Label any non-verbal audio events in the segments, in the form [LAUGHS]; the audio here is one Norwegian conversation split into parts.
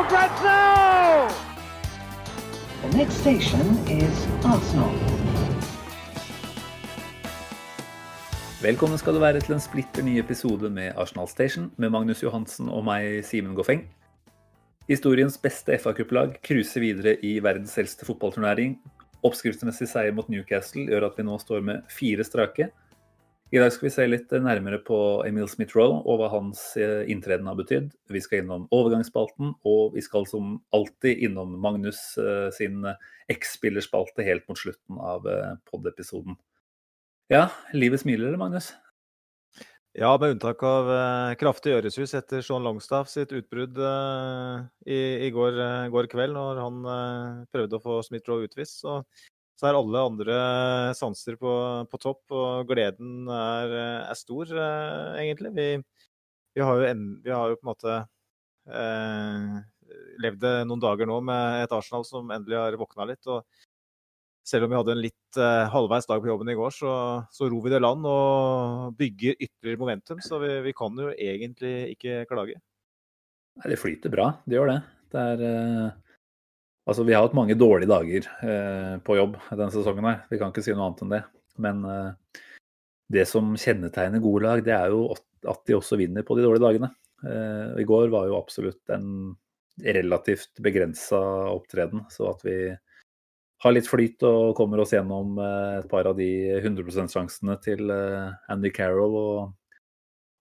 for grabs now! The next station is Arsenal. Velkommen skal du være til en splitter ny episode med Arsenal Station med Magnus Johansen og meg, Simen Goffeng. Historiens beste FA-cuplag cruiser videre i verdens eldste fotballturnering. Oppskriftsmessig seier mot Newcastle gjør at vi nå står med fire strake. I dag skal vi se litt nærmere på Emil Smith-Roe og hva hans eh, inntreden har betydd. Vi skal innom overgangsspalten, og vi skal som alltid innom Magnus eh, sin X-spillerspalte helt mot slutten av eh, pod-episoden. Ja, livet smiler, eller, Magnus? Ja, med unntak av eh, kraftig øresus etter Sean Longstaff sitt utbrudd eh, i, i går, eh, går kveld, når han eh, prøvde å få Smith-Roe utvist. Så, så er alle andre sanser på, på topp, og gleden er, er stor, eh, egentlig. Vi, vi, har en, vi har jo på en måte eh, levd noen dager nå med et Arsenal som endelig har våkna litt. og selv om vi hadde en litt eh, halvveis dag på jobben i går, så, så ror vi det land og bygger ytterligere momentum. Så vi, vi kan jo egentlig ikke klage. Nei, det flyter bra, det gjør det. Det er eh, Altså, vi har hatt mange dårlige dager eh, på jobb denne sesongen her. Vi kan ikke si noe annet enn det. Men eh, det som kjennetegner gode lag, det er jo at, de også vinner på de dårlige dagene. Eh, I går var jo absolutt en relativt begrensa opptreden, så at vi har litt flyt og kommer oss gjennom eh, et par av de 100 %-sjansene til eh, Andy Carroll og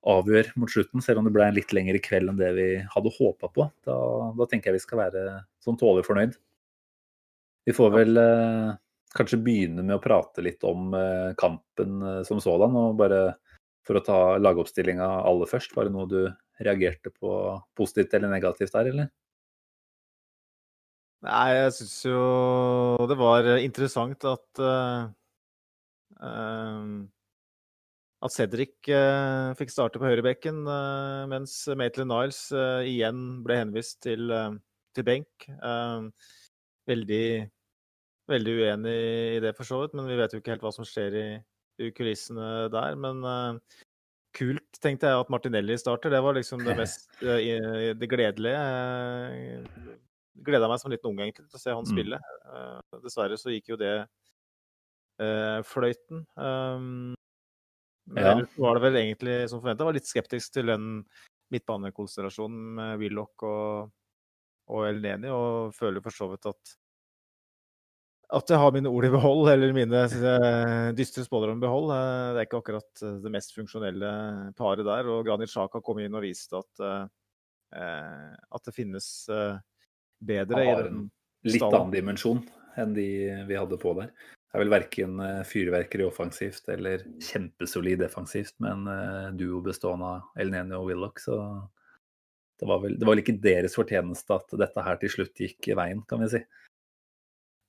avgjør mot slutten, selv om det ble en litt lengre kveld enn det vi hadde håpa på. Da, da tenker jeg vi skal være sånn tålelig fornøyd. Vi får vel eh, kanskje begynne med å prate litt om eh, kampen eh, som sådan. og bare For å ta lagoppstillinga aller først, var det noe du reagerte på positivt eller negativt der, eller? Nei, jeg syns jo det var interessant at uh, uh, at Cedric eh, fikk starte på høyrebekken, eh, mens Maitland Niles eh, igjen ble henvist til, til benk. veldig, veldig uenig i det, for så vidt, men vi vet jo ikke helt hva som skjer i, i kulissene der. Men kult, tenkte jeg, at Martinelli starter. Det var liksom det mest det gledelige. Gleda meg som en liten unge egentlig til å se han spille. dessverre så gikk jo det fløyten. Um, Ja. var det vel egentlig som forventa. Var litt skeptisk til den midtbanekonstellasjonen med Willoch og, og Elneni, og føler for så vidt at at jeg har mine ord i behold, eller mine dystre spådommer i behold. Eh, Det er ikke akkurat eh, det mest funksjonelle paret der. Og Granit Xhaka kom inn og viste at, eh, at det finnes bedre i har den en litt annen dimensjon enn de vi hadde på der. Det er vel verken eh, fyrverkeri offensivt eller kjempesolid defensivt, men en duo bestående av Elneni og Willoch, så det var, vel, det var vel ikke deres fortjeneste at dette her til slutt gikk veien, kan vi si.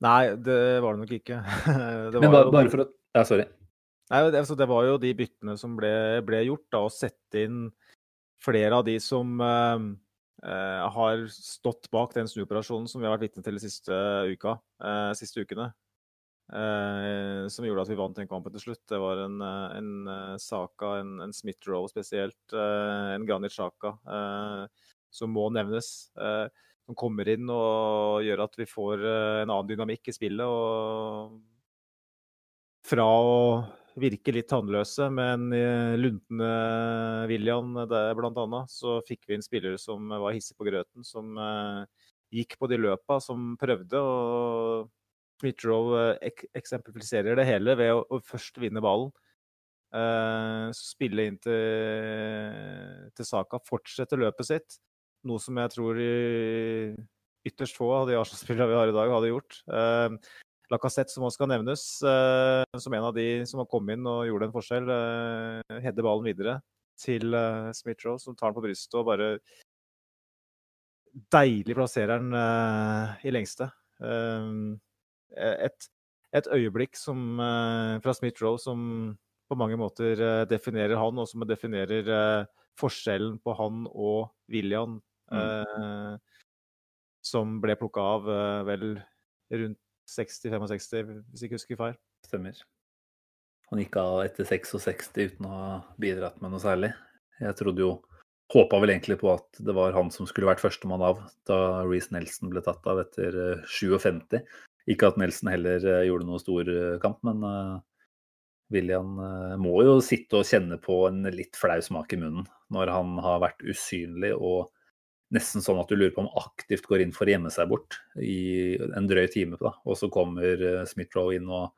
Nei, det var det nok ikke. [LAUGHS] Det Men bare, jo- bare for å Ja, sorry. Nei, altså, det var jo de byttene som ble, ble gjort, da, å sette inn flere av de som uh, uh, har stått bak den snuoperasjonen som vi har vært vitne til de siste uka, uh, siste ukene. Eh, som gjorde at vi vant den kampen til slutt. Det var en, eh, en eh, Saka, en, en Smith-Roe spesielt, en Granit eh, som må nevnes. Som kommer inn og gjør at vi får en annen dynamikk i spillet. og fra å virke litt tannløse med en luntende William annet, så fikk vi inn spillere som var hissige på grøten, som gikk på de løpa, som prøvde. og Smith-Roe eh, ek eksemplifiserer det hele ved å, å først vinne ballen. Uh, spille inn til, til Saka, fortsette løpet sitt. Noe som jeg tror ytterst få av de Arsenal-spillerne vi har i dag, hadde gjort. Uh, Lacassette, som også skal nevnes, uh, som en av de som har kommet inn og gjorde en forskjell. Uh, Hedde ballen videre. til uh, Smith-Roe, som tar den på brystet og bare deilig plasserer den i lengste. Um, et, et, øyeblikk som, uh, fra Smith-Roe som på mange måter uh, definerer han, og som definerer forskjellen på han og William, mm. som ble plukka av vel rundt 60-65, hvis jeg ikke husker feil. Stemmer. Han gikk av etter 66 uten å ha bidratt med noe særlig. Jeg trodde jo Håpa vel egentlig på at det var han som skulle vært førstemann av da Reece Nelson ble tatt av etter 57. Eh, ikke at Nelson heller eh, gjorde noe stor eh, kamp, men William må jo sitte og kjenne på en litt flau smak i munnen når han har vært usynlig og nesten sånn at du lurer på om aktivt går inn for å gjemme seg bort i en drøy time. Da. Og så kommer Smith-Roe inn og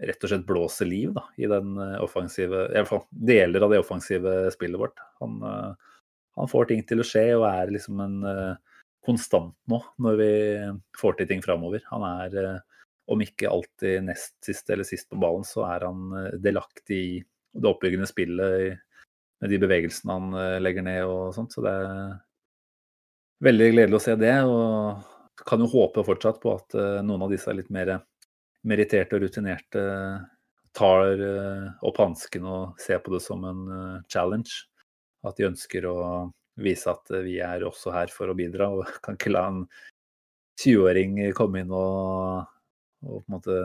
rett og slett blåser liv da, i den eh, offensive I hvert fall deler av det offensive spillet vårt. Han, eh, han får ting til å skje og er liksom en eh, konstant nå når vi får til ting framover. Han er, om ikke alltid nest sist eller sist på ballen, så er han delaktig i det oppbyggende spillet med de bevegelsene han legger ned og sånt. Så det er veldig gledelig å se det. Og kan jo håpe fortsatt på at noen av disse litt mer meritterte og rutinerte tar eh, opp hansken og ser på det som en eh, challenge. At de ønsker å vise at vi er også her for å bidra, og [LAUGHS] kan ikke la en 20-åring komme inn og, og, på en måte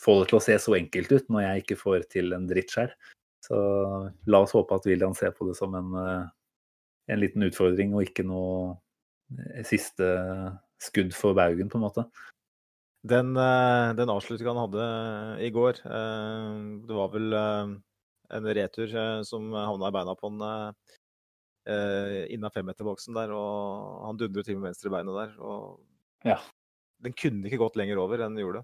få det til å se så enkelt ut når jeg ikke får til en dritt sjøl. Så la oss håpe at William ser på det som en, eh, en liten utfordring og ikke noe siste skudd for baugen, på en måte. Den, eh, den avslutningen han hadde i går, eh, det var vel eh, en retur som havna i beina på han innan femmeterboksen der, og han dundret til med venstrebeinet der. og ja. Den kunne ikke gått lenger over enn den gjorde.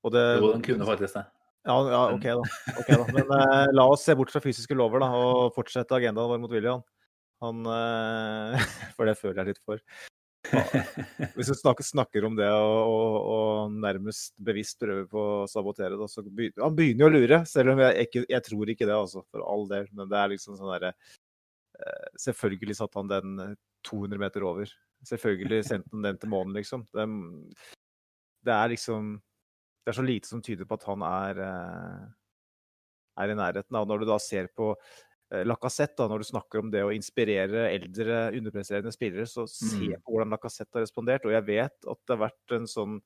Og det, jo, den kunne faktisk det. Ja, ja OK, da. Okay, da. Men eh, la oss se bort fra fysiske lover da, og fortsette agendaen vår mot William. Han, uh, [LAUGHS] for det føler jeg litt for. Hvis du snakker, snakker, om det og, og, og, nærmest bevisst prøver på å sabotere det, så begynner han begynner jo å lure. Selv om jeg, ikke, jeg tror ikke det, altså, for all del. Men det er liksom sånn derre eh, Selvfølgelig satte han den 200 eh, meter over. Selvfølgelig sendte han den til månen, liksom. Det, det, er liksom Det er så lite som tyder på at han er, eh, er i nærheten. Og når du da ser på Lacassette, når du snakker om det å inspirere eldre, underpresterende spillere, så se mm. på hvordan Lacassette har respondert. Og jeg vet at det har vært en sånn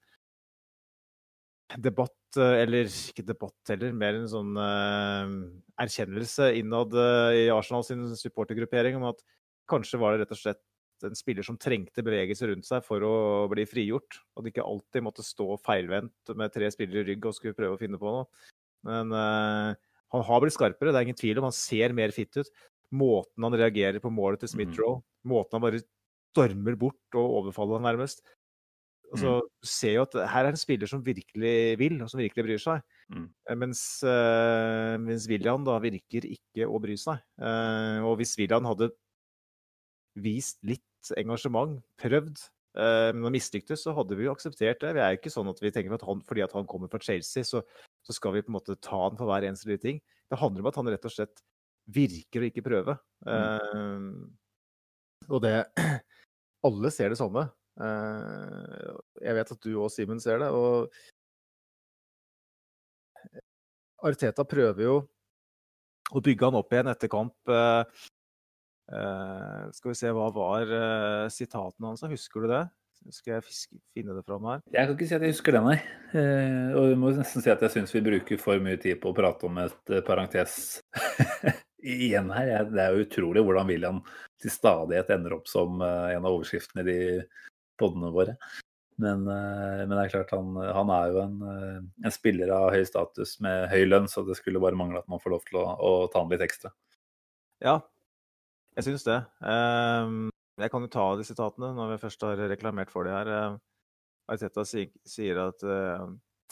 debatt, eh, eller ikke debatt heller, mer en sånn uh, erkjennelse innad uh, i Arsenal sin supportergruppering om at kanskje var det rett og slett en spiller som trengte bevegelse rundt seg for å bli frigjort. At ikke alltid måtte stå feilvendt med tre spillere i rygg og skulle prøve å finne på noe. Men uh, han har blitt skarpere, det er ingen tvil om. Han ser mer fit ut. Måten han reagerer på målet til Smith-Roe, mm. måten han bare stormer bort og overfaller han nærmest. Altså, mm. Du ser jo at her er en spiller som virkelig vil, og som virkelig bryr seg. Mm. Eh, mens, uh, mens, William da virker ikke å bry seg. Uh, og hvis William hadde vist litt engasjement, prøvd, men han mislyktes, så hadde vi jo akseptert det. Vi er jo ikke sånn at vi tenker at han, fordi at han kommer fra Chelsea, så så skal vi på en måte ta han for hver eneste lille ting. Det handler om at han rett og slett virker å ikke prøve. Mm. Uh, og det [CLEARS THROAT] Alle ser det samme. Uh, jeg vet at du og Simen ser det. Og Arteta prøver jo å bygge han opp igjen etter kamp. Uh, skal vi se, hva var sitatene hans? Husker du det? Skal jeg fiske, finne det fram her? Jeg kan ikke si at jeg husker det, nei. Eh, og jeg må nesten si at jeg syns vi bruker for mye tid på å prate om et eh, parentes [LAUGHS] igjen her. Det er jo utrolig hvordan William til stadighet ender opp som eh, en av overskriftene i de podene våre. Men, men, det er klart, han, han er jo en, en, spiller av høy status med høy lønn, så det skulle bare mangle at man får lov til å, å ta han litt ekstra. Ja, jeg syns det. Um, jeg kan jo ta de sitatene når vi først har reklamert for det her. Ariteta Arteta sier at uh,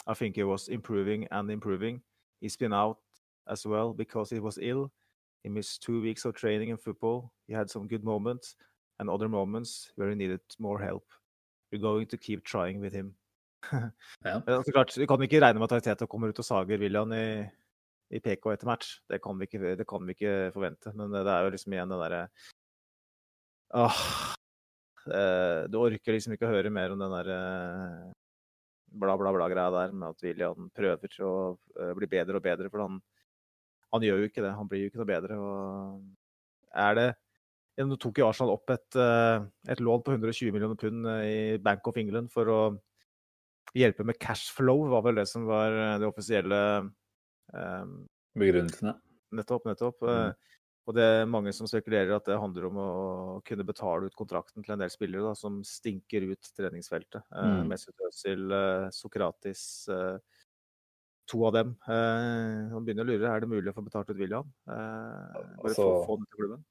I think he was improving and improving. He's been out as well because he was ill. He missed two weeks of training in football. He had some good moments and other moments where he needed more help. We're going to keep trying with him. [LAUGHS] ja. altså, klart, vi kan ikke regne med at Arteta kommer ut og sager William i, i PK etter match. Det kan vi ikke, det kan vi ikke forvente. Men det, er jo liksom igjen det derre Åh eh, Du orker liksom ikke å høre mer om den der bla, bla, bla-greia der med at William prøver å eh, bli bedre og bedre. For han, han gjør jo ikke det. Han blir jo ikke noe bedre. Og er det Nå tok jo Arsenal opp et, eh, et lån på 120 millioner pund eh, i Bank of England for å hjelpe med cash flow, var vel det som var det offisielle um, Begrunnelsene. Nettopp, nettopp. Mm. Og det er mange som spekulerer at det handler om å kunne betale ut kontrakten til en del spillere da, som stinker ut treningsfeltet. Mm. Uh, Mesut Özil, uh, Sokratis, uh, to av dem. Eh, man begynner å lure. Er det mulig å få betalt ut William? Eh, bare Altså- få, få den til klubben?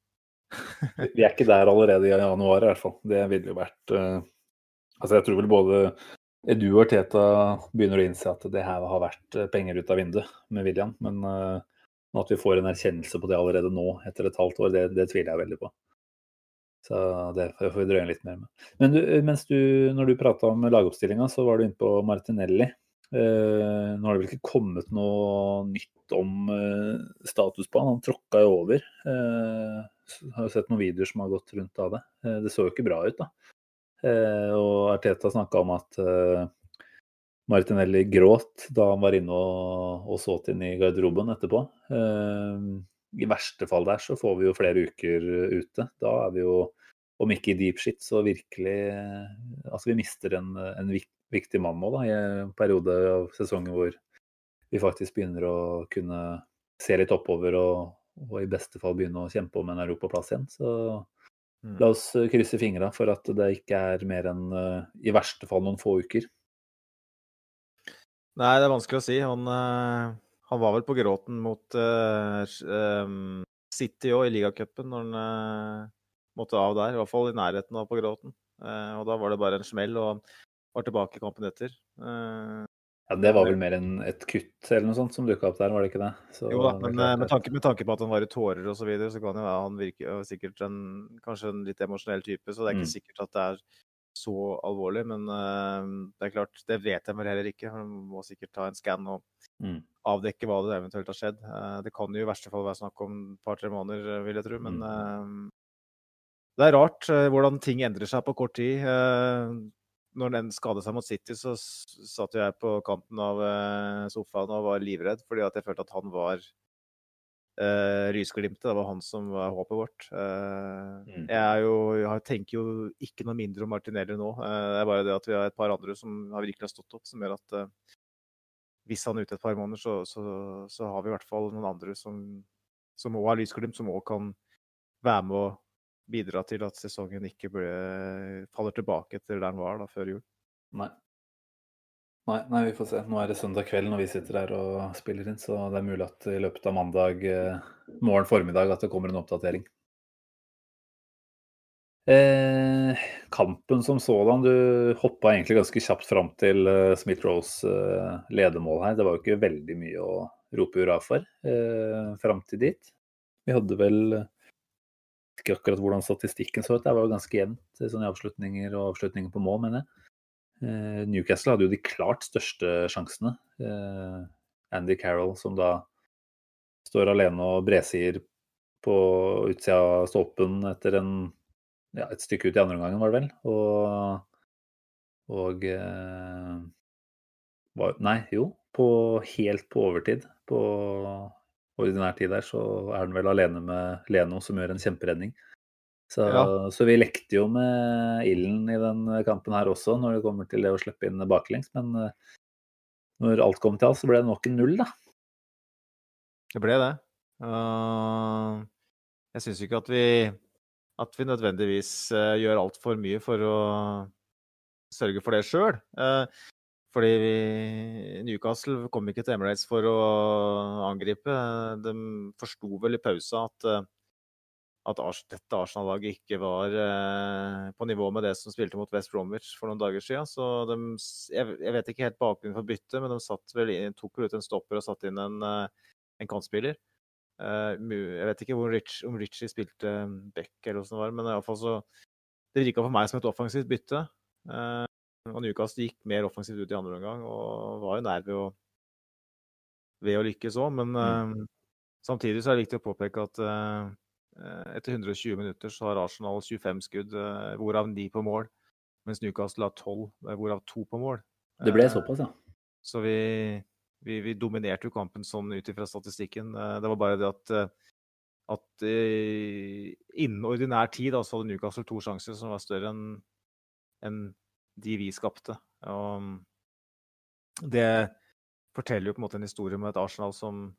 Vi er ikke der allerede i januar, i hvert fall. Det ville jo vært eh, Altså, jeg tror vel både Edu og Teta begynner å innse at det her har vært eh, penger ut av vinduet med William. Men eh, at vi får en erkjennelse på det allerede nå, etter et halvt år, det, det tviler jeg veldig på. Så det får vi drøye litt mer med. Men du, mens du, når du prata om lagoppstillinga, så var du inne på Martinelli. Eh, nå har det vel ikke kommet noe nytt om eh, status på han. Han tråkka jo over. Eh, har jo sett noen videoer som har gått rundt av det. Eh, det så jo ikke bra ut, da. Eh, og Arteta snakka om at eh, Martinelli gråt da han var inne og, og så til i garderoben etterpå. Eh, I verste fall der så får vi jo flere uker ute. Da er vi jo, om ikke i deep shit, så virkelig eh, Altså vi mister en, en viktig mann nå, da, i en periode av sesongen hvor vi faktisk begynner å kunne se litt oppover og, og i beste fall begynne å kjempe om en europaplass igjen. Så Mm. la oss eh, krysse fingra for at det ikke er mer enn eh, i verste fall noen få uker. Nei, det er vanskelig å si. Han, eh, han var vel på gråten mot uh, ehm, City òg i ligacupen når han uh, måtte av der. I hvert fall i nærheten av på gråten. Uh, og da var det bare en smell, og var tilbake i kampen etter. Ja, Det var vel mer enn et kutt eller noe sånt som dukka opp der, var det ikke det? Så jo da, men med tanke, med tanke på at han var i tårer og så videre, så kan jo være han virker sikkert en, kanskje en litt emosjonell type, så det er ikke Mm. sikkert at det er så alvorlig. Men eh, det er klart, det vet jeg vel heller ikke. Man må sikkert ta en skann og Mm. avdekke hva det eventuelt har skjedd. Eh, Det kan jo i verste fall være snakk om et par-tre måneder, eh, vil jeg tro. Men Mm. det er rart hvordan ting endrer seg på kort tid. Når den skadet seg mot City, så satt jeg på kanten av sofaen og var livredd, fordi at jeg følte at han var uh, Lysglimtet, Det var han som var håpet vårt. Uh, Mm. Jeg, jo, jeg tenker jo ikke noe mindre om Martinelli nå. Uh, det er bare det at vi har et par andre som har virkelig har stått opp, som gjør at uh, hvis han er ute et par måneder, så, så, så har vi i hvert fall noen andre som, som også har lysglimt, som òg kan være med å bidra til at sesongen ikke ble, faller tilbake til der den var da, før jul. Nei. Nei, nei, vi får se. Nå er det søndag kveld når vi sitter her og spiller inn, så det er mulig at i løpet av mandag eh, morgen formiddag at det kommer en oppdatering. Eh, kampen som sådan, du hoppa egentlig ganske kjapt fram til eh, Smith-Rose eh, ledemål her. Det var jo ikke veldig mye å rope hurra for eh, fram til dit. Vi hadde vel ikke akkurat hvordan statistikken så ut, det var jo ganske jevnt sånn i avslutninger og avslutninger på mål, mener jeg. Eh, Newcastle hadde jo de klart største sjansene. Eh, Andy Carroll som da står alene og bresier på utsida av stolpen etter en, ja, et stykke ut i andre omgangen, var det vel. Og, og eh, var, Nei, jo. På, helt på overtid. På ordinær tid der så er han vel alene med Leno, som gjør en kjemperedning. Så, Ja. så vi lekte jo med ilden i den kampen her også, når det kommer til det å slippe inn baklengs. Men eh, når alt kom til alt, så ble det nok en null, da. Det ble det. Uh, jeg syns ikke at vi, at vi nødvendigvis uh, gjør altfor mye for å sørge for det sjøl. Uh, fordi vi, Newcastle kom ikke til Emirates for å angripe. De forsto vel i pausa at, at dette Arsenal-laget ikke var eh, på nivå med det som spilte mot West Bromwich for noen dager siden. Så de, jeg, jeg vet ikke helt bakgrunnen for byttet, men de satt vel inn, tok vel ut en stopper og satte inn en, uh, en kantspiller. Eh, jeg vet ikke Rich, om Richie spilte back eller hvordan det var, men i alle fall så Det virka for meg som et offensivt bytte. Eh, og Newcastle gikk mer offensivt ut i andre omgang og var jo nær ved å ved å lykkes òg. Men Mm. eh, samtidig så er det viktig å påpeke at eh, eh, etter 120 minutter så har Arsenal 25 skudd, eh, hvorav 9 på mål. Mens Newcastle har 12, eh, hvorav 2 på mål. Det ble Eh, såpass, ja. Så vi, vi, vi dominerte jo kampen sånn ut ifra statistikken. Eh, Det var bare det at, eh, at eh, innen ordinær tid da, så hadde Newcastle to sjanser som var større enn en de vi skapte. Og det forteller jo på en måte en historie om et Arsenal som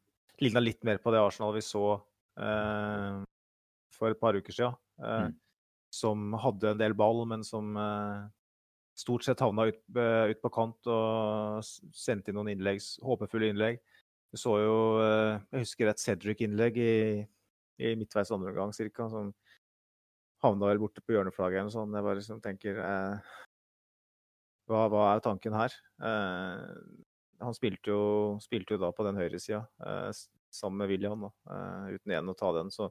ligna litt mer på det Arsenal vi så eh, for et par uker siden. Eh, Mm. Som hadde en del ball, men som eh, stort sett havna ut, eh, ut på kant og sendte inn noen innlegg, håpefulle innlegg. Du så jo, eh, jeg husker et Cedric-innlegg i, i midtveis andre omgang cirka, som havna vel borte på hjørneflagget eller noe sånt. Jeg bare liksom tenker eh, hva, hva er tanken her? Eh, han spilte jo, spilte jo da på den høyresida eh, sammen med William, da, eh, uten igjen å ta den. Så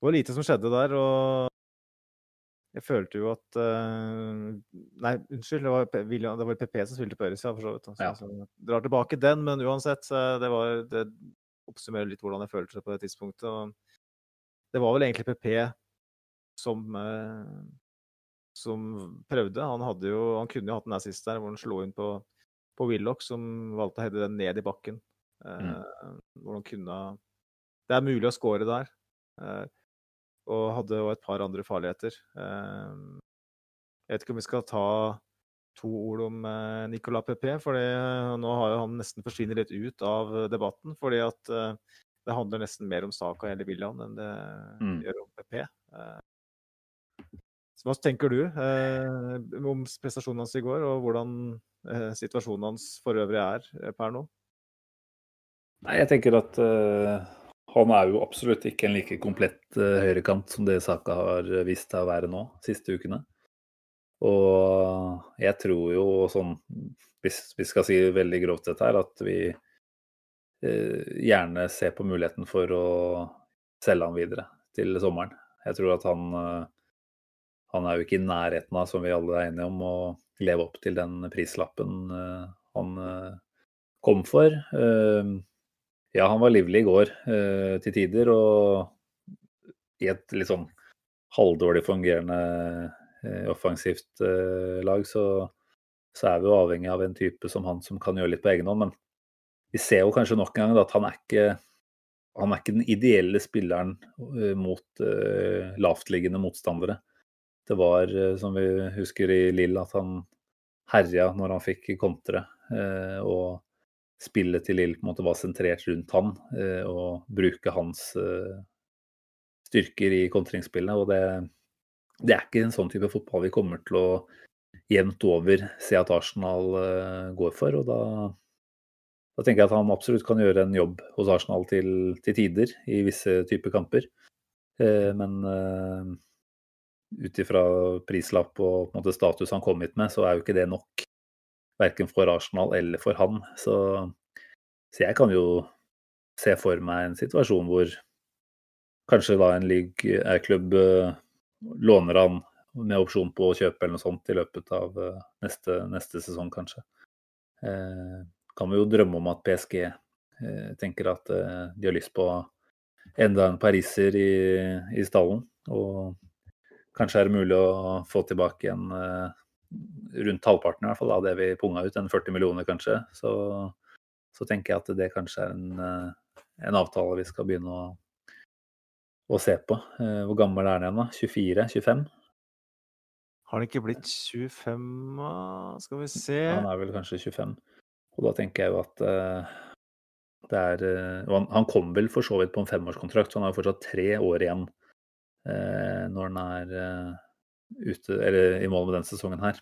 det var lite som skjedde der. og jeg følte jo at uh, Nei, unnskyld. Det var, William, det var PP som spilte på høyresida, for så vidt. Så, Ja. så drar tilbake den, men uansett. Det, var, det oppsummerer litt hvordan jeg følte det på det tidspunktet. og Det var vel egentlig PP som uh, som prøvde. Han, hadde jo, han kunne jo hatt en assist der hvor han slo inn på, på Willoch, som valgte å heade den ned i bakken. Eh, Hvor han kunne Det er mulig å score der. Eh, og hadde jo et par andre farligheter. Eh, jeg vet ikke om vi skal ta to ord om eh, Nicolas Pepe, for nå har jo han nesten forsvunnet litt ut av debatten. Fordi at eh, det handler nesten mer om Saka eller William enn det Mm. gjør om PP. Eh, så hva tenker du eh, om prestasjonen hans i går, og hvordan eh, situasjonen hans for øvrig er eh, per nå? Nei, jeg tenker at eh, han er jo absolutt ikke en like komplett uh, høyrekant som det Saka har vist seg å være nå, siste ukene. Og jeg tror jo sånn, hvis vi skal si veldig grovt dette her, at vi uh, gjerne ser på muligheten for å selge han videre til sommeren. Jeg tror at han uh, han er jo ikke i nærheten av, som vi alle er enige om, å leve opp til den prislappen han kom for. Eh, ja, han var livlig i går eh, til tider, og i et litt sånn halvdårlig fungerende eh, offensivt eh, lag, så, så er vi jo avhengig av en type som han som kan gjøre litt på egen hånd. Men vi ser jo kanskje nok en gang at han er ikke, han er ikke den ideelle spilleren eh, mot eh, lavtliggende motstandere. Det var, eh, som vi husker i Lill, at han herja når han fikk kontre. Og spillet til Lill på en måte var sentrert rundt han, eh, og bruke hans eh, styrker i kontringsspillet. Og det, det er ikke en sånn type fotball vi kommer til å jevnt over se at Arsenal eh, går for. Og da, da tenker jeg at han absolutt kan gjøre en jobb hos Arsenal til, til tider i visse typer kamper. Men ut ifra prislapp og måte status han kom hit med, så er jo ikke det nok. Verken for Arsenal eller for han. Så, så jeg kan jo se for meg en situasjon hvor kanskje da en league-klubb eh, låner han med opsjon på å kjøpe eller noe sånt i løpet av eh, neste, neste sesong, kanskje. Eh, kan vi jo drømme om at PSG eh, tenker at eh, de har lyst på enda en pariser i, i stallen. Og kanskje er det mulig å få tilbake en eh, rundt halvparten i hvert fall av det vi punga ut, en 40 millioner kanskje. Så, så tenker jeg at det kanskje er en, eh, en avtale vi skal begynne å, å se på. Eh, Hvor gammel er han igjen, da? 24-25? Har han ikke blitt 25, da? Skal vi se Han er vel kanskje 25. Og da tenker jeg jo at uh, det er uh, han, han kom vel for så vidt på en femårskontrakt, så han har jo fortsatt tre år igjen uh, når han er ute, eller i mål med den sesongen her.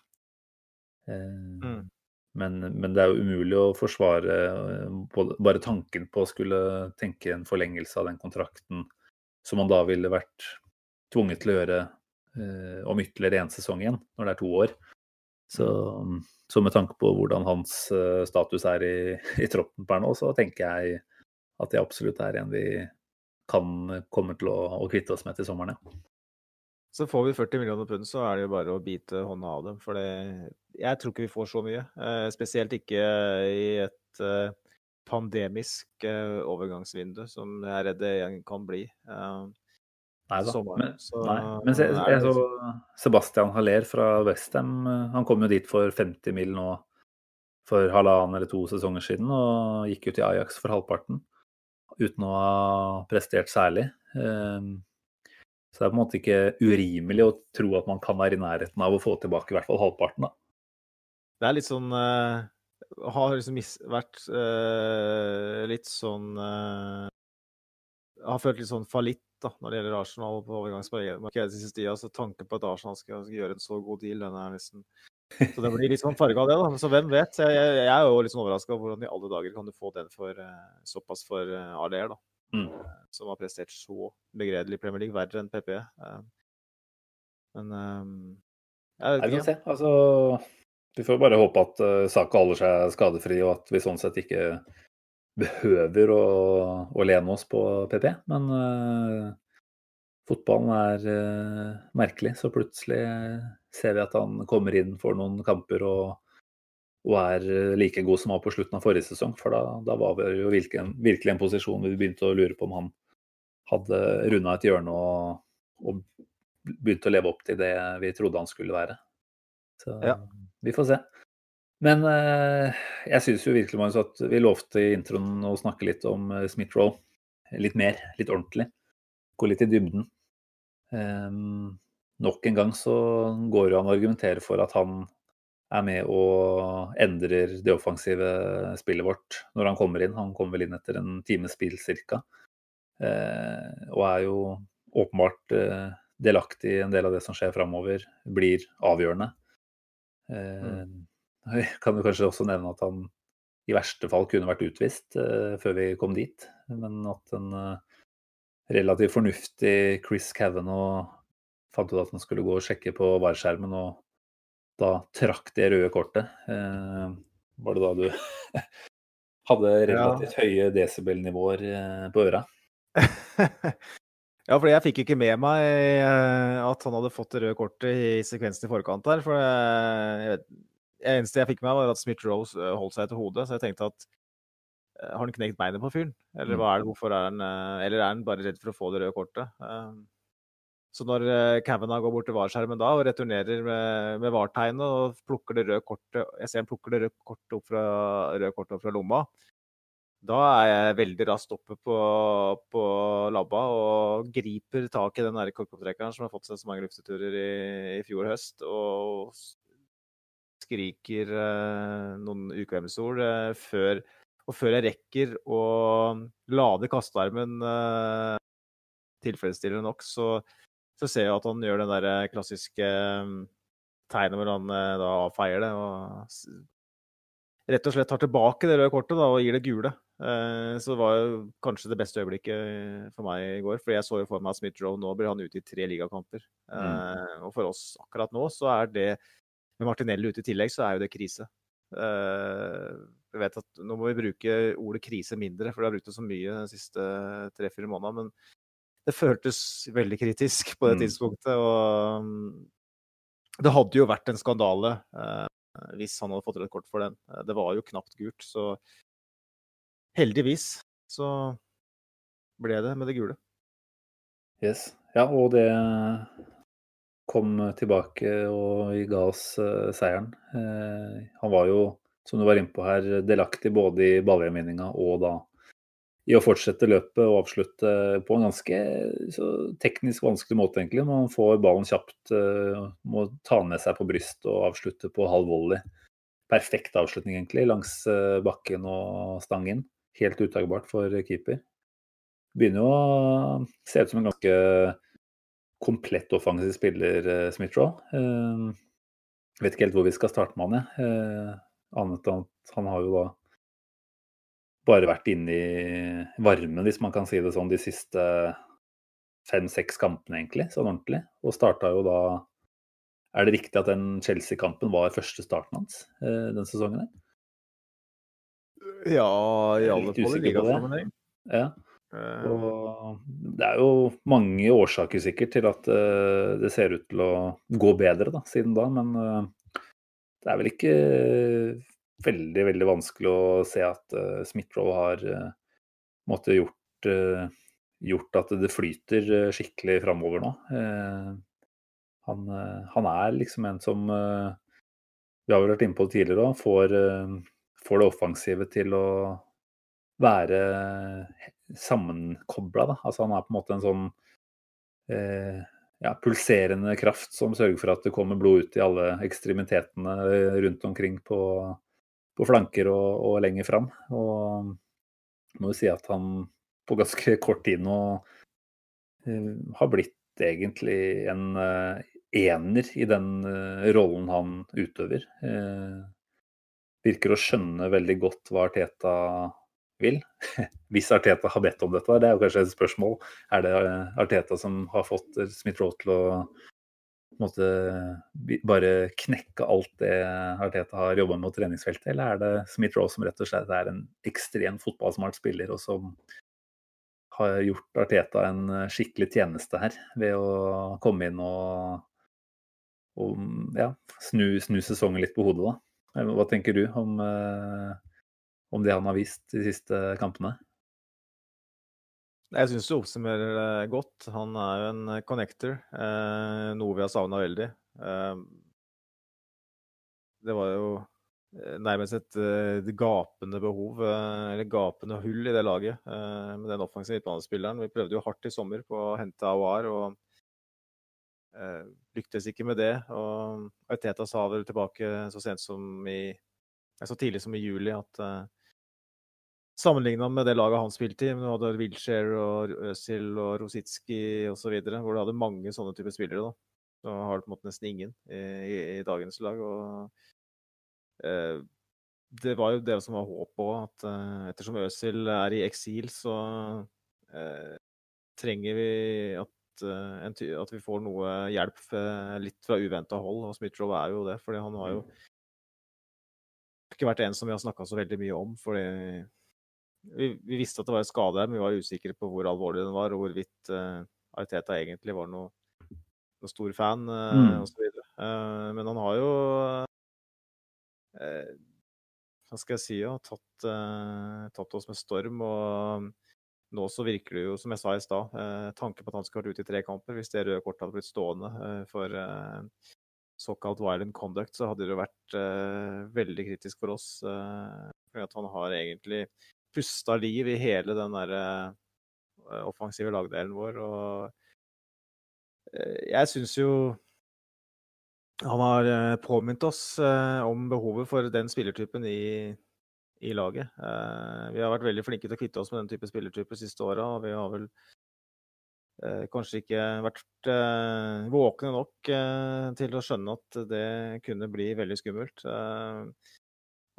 Eh, Mm. men, men det er jo umulig å forsvare eh, både, bare tanken på å skulle tenke en forlengelse av den kontrakten som man da ville vært tvunget til å gjøre eh, om ytterligere én sesong igjen, når det er to år. Så, så med tanke på hvordan hans uh, status er i, i troppen per nå, så tenker jeg at det absolutt er en vi kan komme til å, å kvitte oss med til sommeren, ja. Så får vi 40 millioner pund, så er det jo bare å bite hånda av dem. For det, jeg tror ikke vi får så mye. Eh, spesielt ikke i et eh, pandemisk eh, overgangsvindu som jeg er redd det kan bli. Eh, Nei da. sommeren, Men, så nei. Men se, er jeg så Sebastian Haller fra Westham. Han kom jo dit for 50 mil nå for halvannen eller to sesonger siden, og gikk ut i Ajax for halvparten. Uten å ha prestert særlig. Så det er på en måte ikke urimelig å tro at man kan være i nærheten av å få tilbake i hvert fall halvparten. da. Det er litt sånn uh, Har liksom mis vært uh, litt sånn uh, Har følt litt sånn fallitt da, når det gjelder Arsenal på overgangsmarkedet siste tida. Så tanken på at Arsenal skal, skal gjøre en så god deal, den er nesten [LAUGHS] Så det blir litt sånn farga av det, da. Så hvem vet? Jeg, jeg, jeg er jo litt sånn overraska over hvordan i alle dager kan du få den for såpass for Arler, da. Mm. Eh, Som har prestert så begredelig i Premier League, verre enn PP. eh. Men eh, jeg vet ikke. Altså, vi får bare håpe at Saka holder seg skadefri, og at vi sånn sett ikke behøver å, å lene oss på PP. Men uh, fotballen er uh, merkelig, så plutselig ser vi at han kommer inn for noen kamper og, og er eh, like god som han var på slutten av forrige sesong. For da, da var vi jo virkelig, en- virkelig en posisjon hvor vi begynte å lure på om han hadde runda et hjørne og, og begynt å leve opp til det vi trodde han skulle være. Så Ja. vi får se. Men eh, jeg syns jo virkelig Magnus, at vi lovte i introen å snakke litt om eh, Smith-Roll. Litt mer, litt ordentlig. Gå litt i dybden. Eh, nok en gang så går jo han og argumenterer for at han er med og endrer det offensive spillet vårt når han kommer inn. Han kommer vel inn etter en times spill ca. Eh, og er jo åpenbart eh, delaktig i en del av det som skjer framover. Blir avgjørende. Eh, [LAUGHS] Vi kan jo kanskje også nevne at han i verste fall kunne vært utvist eh, før vi kom dit. Men at en eh, relativt fornuftig Chris Kavanagh fant ut at han skulle gå og sjekke på varskjermen, og da trakk det røde kortet. Eh, var det da du [LAUGHS] hadde relativt høye desibelnivåer eh, på øra? [LAUGHS] ja, for jeg fikk ikke med meg eh, at han hadde fått det røde kortet i sekvensen i forkant her. For det eneste jeg fikk med meg, var at Smith-Rose eh, holdt seg til hodet. Så jeg tenkte at har han knekt beinet på fyren? Eller Mm. er det? Er han Eller er han bare redd for å få det røde kortet? Eh, Så når eh, Kavanagh går bort til VAR-skjermen da og returnerer med, med VAR-tegnet og plukker det røde kortet Jeg ser han plukker det røde kortet opp fra, kortet opp fra lomma. Da er jeg veldig raskt oppe på, på labba og griper tak i den korkopptrekkeren som har fått seg så mange lufteturer i, i fjor høst, og skriker eh, noen ukvemsord eh, før før jeg rekker å lade kastearmen eh, tilfredsstillende nok, så, så ser jeg at han gjør den der klassiske eh, tegnet hvor han eh, da avfeier det. og rett og slett tar tilbake det røde kortet da, og gir det gule. Eh, Så det var jo kanskje det beste øyeblikket for meg i går. For jeg så jo for meg at Smith-Roe nå blir han ute i tre ligakamper. Mm. Og for oss akkurat nå så er det Med Martinelli ute i tillegg, så er jo det krise. Vi Jeg vet at nå må vi bruke ordet krise mindre, for det har brukt det så mye de siste tre-fire månedene. Men det føltes veldig kritisk på det Mm. tidspunktet. Og mm, det hadde jo vært en skandale eh, hvis han hadde fått rødt kort for den. Eh, Det var jo knapt gult, så heldigvis så ble det med det gule. Yes. Ja, og det kom tilbake og ga oss eh, seieren. Eh, han var jo, som du var inne på her, delaktig både i ballgjenvinninga og da i å fortsette løpet og avslutte på en ganske teknisk vanskelig måte, egentlig. Man får ballen kjapt, eh, må ta den med seg på bryst og avslutte på halv volley. Perfekt avslutning, egentlig, langs eh, bakken og stangen. Helt utagbart for keeper. Begynner jo å se ut som en ganske komplett offensiv spiller, eh, Smith-Raw. Vet ikke helt hvor vi skal starte med han, jeg. Annet enn at han har jo da bare vært inne i varmen, hvis man kan si det sånn, de siste fem-seks kampene, egentlig, sånn ordentlig. Og starta jo da Er det riktig at den Chelsea-kampen var første starten hans eh, den sesongen? her? Ja, i alle fall i ligasammenheng. Ja. Eh, Og det er jo mange årsaker sikkert til at eh, det ser ut til å gå bedre da, siden da, men det er vel ikke veldig, veldig vanskelig å se at uh, Smith-Roe har uh, måtte gjort, uh, gjort at det flyter skikkelig framover nå. Han, han, er liksom en som Vi har vel vært inne på det tidligere òg. Får, får, det offensive til å være sammenkobla. Altså han er på en måte en sånn ja, pulserende kraft som sørger for at det kommer blod ut i alle ekstremitetene rundt omkring på, på flanker og, og lenger fram. Og må jo si at han på ganske [LAUGHS] kort tid nå uh, har blitt egentlig en uh, ener i den uh, rollen han utøver. virker å skjønne veldig godt hva Arteta vil. [LAUGHS] Hvis Arteta har bedt om dette, det er jo kanskje et spørsmål. Er det Arteta som har fått Smith-Roe til å måte, bare knekke alt det Arteta har jobba med på treningsfeltet, eller er det Smith-Roe som rett og slett er en ekstremt fotballsmart spiller, og som har gjort Arteta en skikkelig tjeneste her ved å komme inn og, og ja, snu, snu, sesongen litt på hodet, da. Hva tenker du om, eh, om det han har vist de siste kampene? Jeg syns du oppsummerer det godt. Han er jo en eh, connector, eh, noe vi har savna veldig. Eh, det var jo eh, nærmest et, et eh, gapende behov, eller gapende hull i det laget med den offensive midtbanespilleren. Vi prøvde jo hardt i sommer på å hente Awar, og eh, lyktes ikke med det. Og Teta sa vel tilbake så sent som i så tidlig som i juli at Sammenligna med det laget han spilte i, du hadde Wilshere og Øzil og Rositski osv., hvor du hadde mange sånne typer spillere. da. Så har du på en måte nesten ingen i, i, i dagens lag. og eh, Det var jo det som var håpet òg, at eh, ettersom Øzil er i eksil, så eh, trenger vi at, eh, en, at, vi får noe hjelp litt fra uventa hold. Og Smith-Roe er jo det, fordi han har jo mm. ikke vært en som vi har snakka så veldig mye om. fordi vi, vi, visste at det var en skade her, men vi var usikre på hvor alvorlig den var, og hvorvidt uh, Ariteta egentlig var noe, noe stor fan uh, mm. osv. Uh, men han har jo uh, Hva skal jeg si? Ja, tatt, tatt, oss med storm. Og nå så virker det jo, som jeg sa i stad, uh, tanken på at han skulle vært ute i tre kamper. Hvis det røde kortet hadde blitt stående for såkalt violent conduct, så hadde det jo vært veldig kritisk for oss. for at han har egentlig pusta liv i hele den der uh, offensive lagdelen vår. Og uh, jeg syns jo han har uh, påminnet oss om behovet for den spillertypen i, i laget. vi har vært veldig flinke til å kvitte oss med den type spillertyper de siste åra. Og vi har vel kanskje ikke vært våkne nok til å skjønne at det kunne bli veldig skummelt.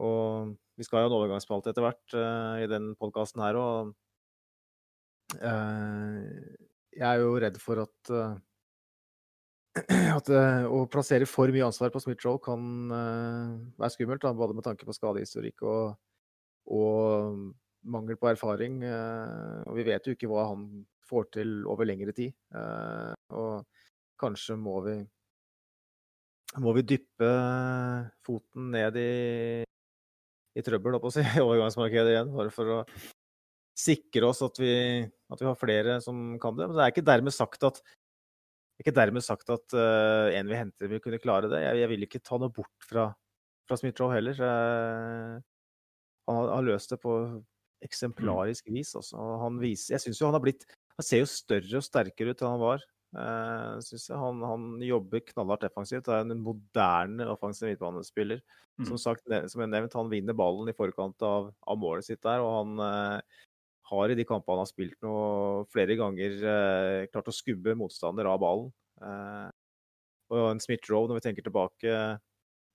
og vi skal ha en overgangsspalte etter hvert uh, i den podkasten her og eh, jeg er jo redd for at, uh, at å plassere for mye ansvar på Smith-Roll kan være skummelt. Da, både med tanke på skadehistorikk og, og mangel på erfaring. og vi vet jo ikke hva han får til over lengre tid. og kanskje må vi må vi dyppe foten ned i i trøbbel å si, i [LAUGHS] overgangsmarkedet igjen. Bare for å sikre oss at vi, at vi, har flere som kan det. Men det er ikke dermed sagt at ikke dermed sagt at uh, en vi henter, vil kunne klare det. Jeg, jeg vil ikke ta noe bort fra, fra Smith-Roe heller. Uh, han har, har, løst det på eksemplarisk vis. Altså. Han viser, jeg synes jo han har blitt Han ser jo større og sterkere ut enn han var. Uh, synes jeg. Han, han jobber knallhardt defensivt. Det er en moderne offensiv midtbanespiller. Mm. Som sagt, som jeg nevnt, han vinner ballen i forkant av, av målet sitt der, og han uh, har i de kampene han har spilt nå, flere ganger uh, klart å skubbe motstander av ballen. og en Smith-Rowe, når vi tenker tilbake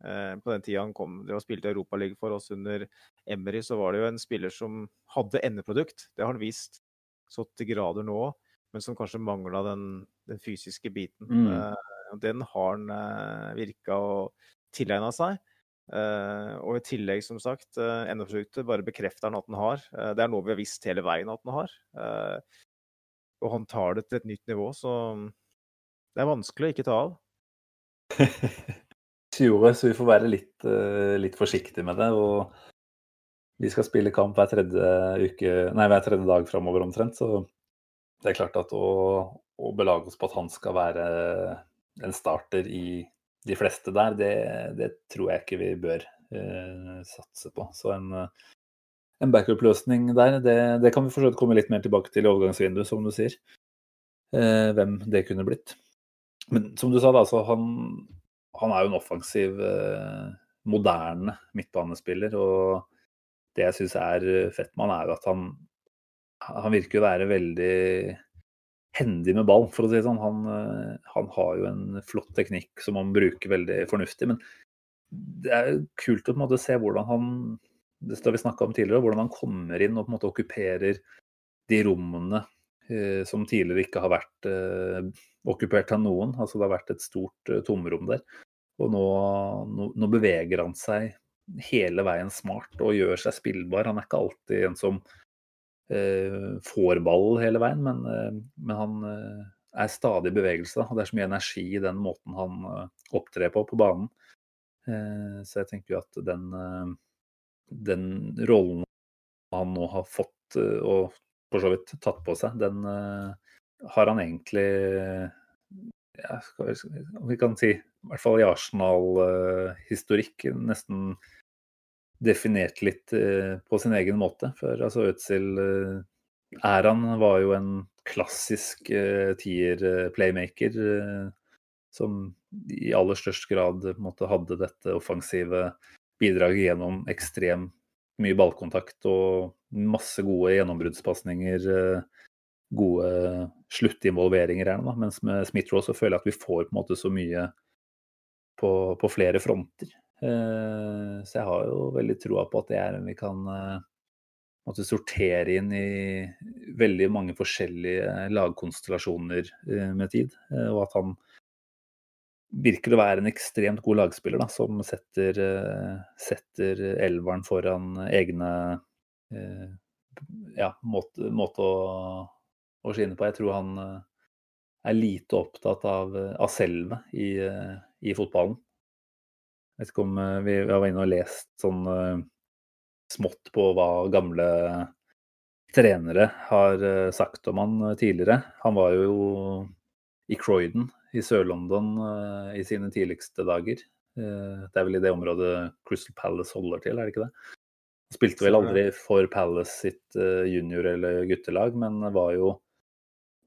på den tida han kom og spilte Europaligaen for oss under Emery, så var det jo en spiller som hadde endeprodukt. Det har han vist så til grader nå men som kanskje mangla den, den, fysiske biten. Mm. Uh, den har han uh, virka og tilegna seg. Uh, og i tillegg, som sagt, uh, bare bekrefter han at han har. Uh, det er noe vi har visst hele veien at han har. Og han tar det til et nytt nivå, så det er vanskelig å ikke ta av. [LAUGHS] 20 så vi får være litt, litt forsiktige med det. Og vi skal spille kamp hver tredje, uke, nei, hver tredje dag framover omtrent. Så det er klart at å, å, belage oss på at han skal være en starter i de fleste der, det, det tror jeg ikke vi bør uh, satse på. Så en, en backup-løsning der, det, det, kan vi for komme litt mer tilbake til i overgangsvinduet, som du sier. Uh, hvem det kunne blitt. Men som du sa, da, så han, han er jo en offensiv, eh, moderne midtbanespiller. Og det jeg syns er fett med han, er jo at han, han virker å være veldig hendig med ball, for å si det sånn. Han, eh, han, har jo en flott teknikk som han bruker veldig fornuftig. Men det er kult å måte se hvordan han det har vi om tidligere, hvordan han kommer inn og på en måte okkuperer de rommene eh, som tidligere ikke har vært eh, okkupert av noen. Altså det har vært et stort eh, tomrom der. Og nå, nå, nå, beveger han seg hele veien smart og gjør seg spillbar. Han er ikke alltid en som får ball hele veien, men, eh, men han eh, er stadig i bevegelse. Og det er så mye energi i den måten han eh, opptrer på på banen. Eh, så jeg tenker jo at den, eh, den rollen han nå har fått og for så vidt tatt på seg, den har han egentlig ja, om vi kan si, i hvert fall i Arsenal-historikk, nesten definert litt eh, på sin egen måte. For altså Øtzil-æraen eh, var jo en klassisk eh, tier-playmaker som i aller størst grad måte, hadde dette offensive bidraget gjennom ekstremt mye ballkontakt og masse gode gjennombruddspasninger gode sluttinvolveringer her. Da. Mens med Smith-Roe så føler jeg at vi får på en måte så mye på, på flere fronter. Eh, så jeg har jo veldig troa på at det er en vi kan eh, måtte sortere inn i veldig mange forskjellige lagkonstellasjoner eh, med tid. Og at han virker å være en ekstremt god lagspiller da, som setter, setter elveren foran egne ja, måte, måte å å skinne på. Jeg tror han er lite opptatt av, av selvet i, i, fotballen. Jeg vet ikke om vi, vi var inne og lest sånn smått på hva gamle trenere har sagt om han tidligere. Han var jo i Croydon i Sør-London i sine tidligste dager. Det er vel i det området Crystal Palace holder til, er det ikke det? Han spilte vel aldri for Palace sitt junior- eller guttelag, men var jo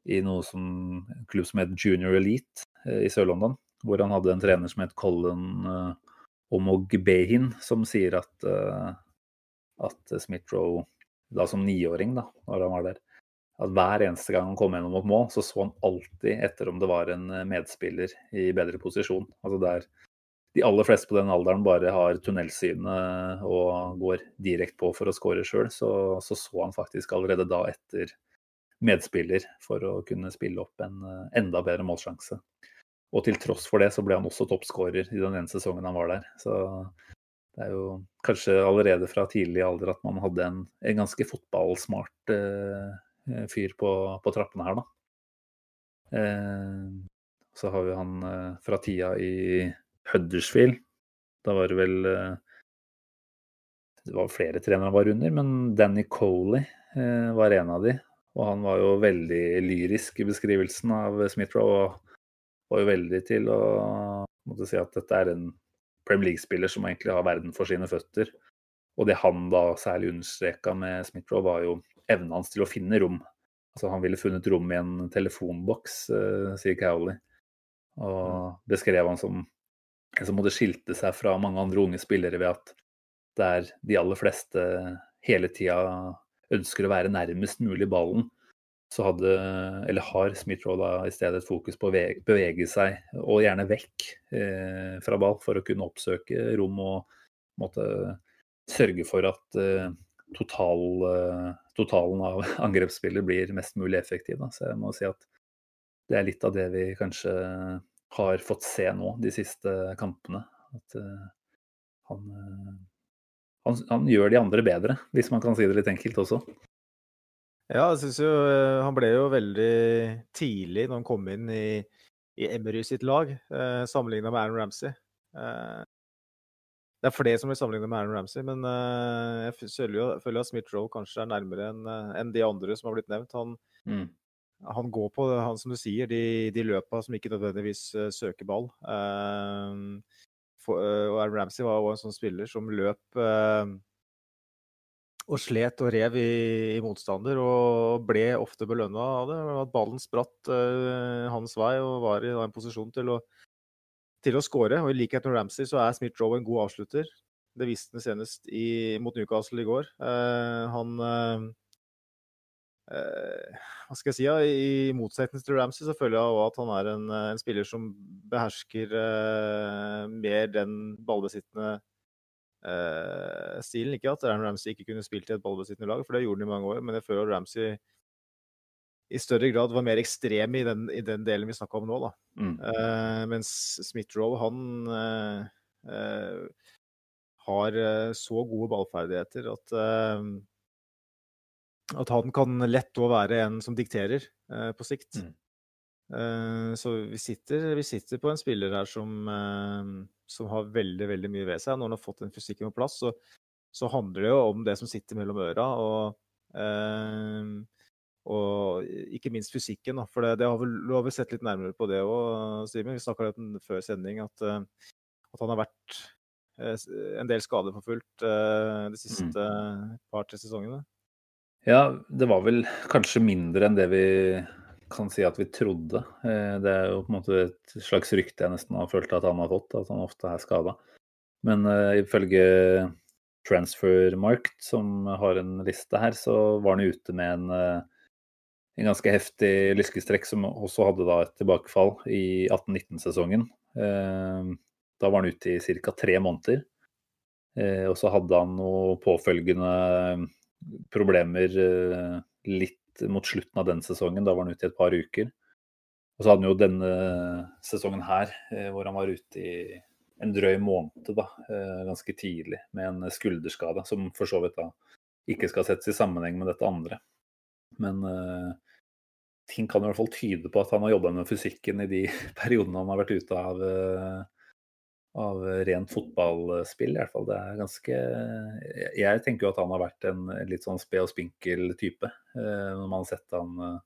i noe som, en klubb som het Junior Elite eh, i Sør-London. Hvor han hadde en trener som het Colin uh, Omogbehin, som sier at, uh, at Smith-Roe, da som niåring, da når han var der, at hver eneste gang han kom gjennom et mål, så så han alltid etter om det var en medspiller i bedre posisjon. Altså der de aller fleste på den alderen bare har tunnelsynet og går direkte på for å skåre sjøl, så, så, så han faktisk allerede da etter medspiller for å kunne spille opp en eh, enda bedre målsjanse. Og til tross for det så ble han også toppskårer i den ene sesongen han var der. Så det er jo kanskje allerede fra tidlig alder at man hadde en, en ganske fotballsmart eh, fyr på, på, trappene her, da. Eh, så har vi han eh, fra tida i Huddersfield. Da var det vel eh, Det var flere trenere han var under, men Danny Coley eh, var en av de. Og han var jo veldig lyrisk i beskrivelsen av Smith-Roe. Var jo veldig til å måtte si at dette er en Premier League-spiller som egentlig har verden for sine føtter. Og det han da særlig understreka med Smith-Roe, var jo evnen hans til å finne rom. Altså Han ville funnet rom i en telefonboks, uh, sier Cowley. Og beskrev han som en som måtte skilte seg fra mange andre unge spillere ved at det er de aller fleste hele tida ønsker å være nærmest mulig ballen, så hadde, eller har Smith-Roe i stedet et fokus på å bevege seg, og gjerne vekk eh, fra ball, for å kunne oppsøke rom og måtte sørge for at eh, total, eh, totalen av [LAUGHS] angrepsspillet blir mest mulig effektiv. Da. Så jeg må si at det er litt av det vi kanskje har fått se nå de siste kampene. At eh, han eh, han, han, gjør de andre bedre, hvis man kan si det litt enkelt også. Ja, jeg synes jo eh, han ble jo veldig tidlig når han kom inn i, i Emery sitt lag, eh, sammenligna med Aaron Ramsey. Eh, det er flere som blir sammenlignet med Aaron Ramsey, men eh, jeg føler jo, føler at Smith Roe kanskje er nærmere enn en de andre som har blitt nevnt. Han, Mm. han går på han som du sier, de, de løpa som ikke nødvendigvis uh, søker ball. Eh, for, uh, og Aaron Ramsey var jo en sånn spiller som løp eh, og slet og rev i, i motstander, og ble ofte belønna av det. At ballen spratt uh, hans vei og var i da en posisjon til å, til å skåre. Og i likhet med Ramsey så er Smith Rowe en god avslutter. Det viste han senest i, mot Newcastle i går. Uh, han uh, Hva skal jeg si? Ja, I motsetning til Ramsey så føler jeg at han er en, en spiller som behersker eh, mer den ballbesittende eh, stilen. Ikke at Aaron Ramsey ikke kunne spilt i et ballbesittende lag, for det gjorde han i mange år, men jeg føler at Ramsey i større grad var mer ekstrem i den, i den delen vi snakka om nå. da. Mm. Eh, mens Smith-Roe, han eh, eh, har eh, så gode ballferdigheter at eh, at han kan lett òg være en som dikterer eh, på sikt. Mm. Eh, så vi sitter, vi sitter på en spiller her som, eh, som har veldig veldig mye ved seg. Når han har fått den fysikken på plass, så, så handler det jo om det som sitter mellom øra. Og, eh, og ikke minst fysikken. Da. For det, det har, vel, du har vel sett litt nærmere på det òg, Simen. Vi snakka litt før sending at, eh, at han har vært eh, en del skadeforfulgt eh, de siste par-tre sesongene. Ja, det var vel kanskje mindre enn det vi kan si at vi trodde. Eh, Det er jo på en måte et slags rykte jeg nesten har følt at han har fått, at han ofte er skada. Men uh, ifølge Transfermarkt, som har en liste her, så var han ute med en, eh, en ganske heftig lyskestrekk, som også hadde da et tilbakefall i 18-19-sesongen. Uh, Da var han ute i ca. tre måneder. Og så hadde han noe påfølgende problemer eh, mot slutten av den sesongen. Da var han ute i et par uker. Og så hadde han jo denne sesongen her, eh, hvor han var ute i en drøy måned, da, eh, ganske tidlig, med en skulderskade, som for så vidt da ikke skal settes i sammenheng med dette andre. Men uh, ting kan i hvert fall tyde på at han har jobba med fysikken i de [LAUGHS] periodene han har vært ute av eh, av rent fotballspill, i hvert fall. Det er ganske Jeg- Jeg tenker jo at han har vært en litt sånn sped og spinkel type, eh, når man har sett han eh,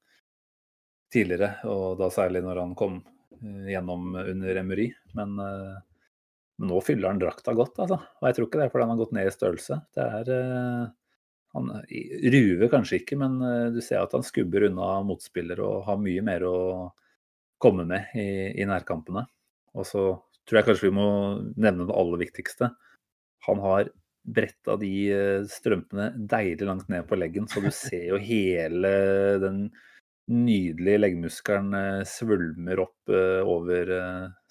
tidligere, og da særlig når han kom eh, gjennom under Emery. Men eh, nå fyller han drakta godt, altså. Og jeg tror ikke det er fordi han har gått ned i størrelse. Det er eh, Han ruver kanskje ikke, men eh, du ser at han skubber unna motspillere og har mye mer å komme med i, i nærkampene. Og så tror jeg kanskje vi må nevne det aller viktigste. Han har bretta de eh, strømpene deilig langt ned på leggen, så du [LAUGHS] ser jo hele den nydelige leggmuskelen eh, svulmer opp eh, over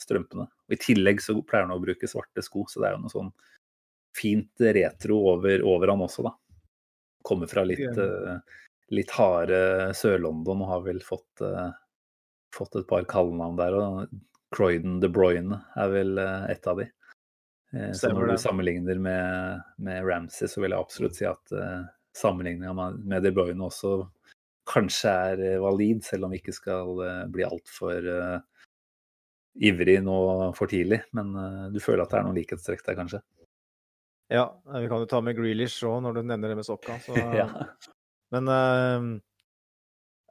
strømpene. Og I tillegg så pleier han å bruke svarte sko, så det er jo noe sånn fint retro over, over han også, da. Kommer fra litt, litt harde Sør-London og har vel fått, fått et par kallenavn der. og Croydon De Bruyne er vel eh, et av de. Eh, Så når du sammenligner med, med Ramsey, så vil jeg absolutt si at uh, sammenligninga med, De Bruyne også kanskje er eh, valid, selv om vi ikke skal uh, bli altfor uh, ivrig nå for tidlig. Men uh, du føler at det er noen likhetstrekk der, kanskje? Ja, vi kan jo ta med Grealish òg, når du nevner det med sokka. Så, [LAUGHS] Ja. Men eh,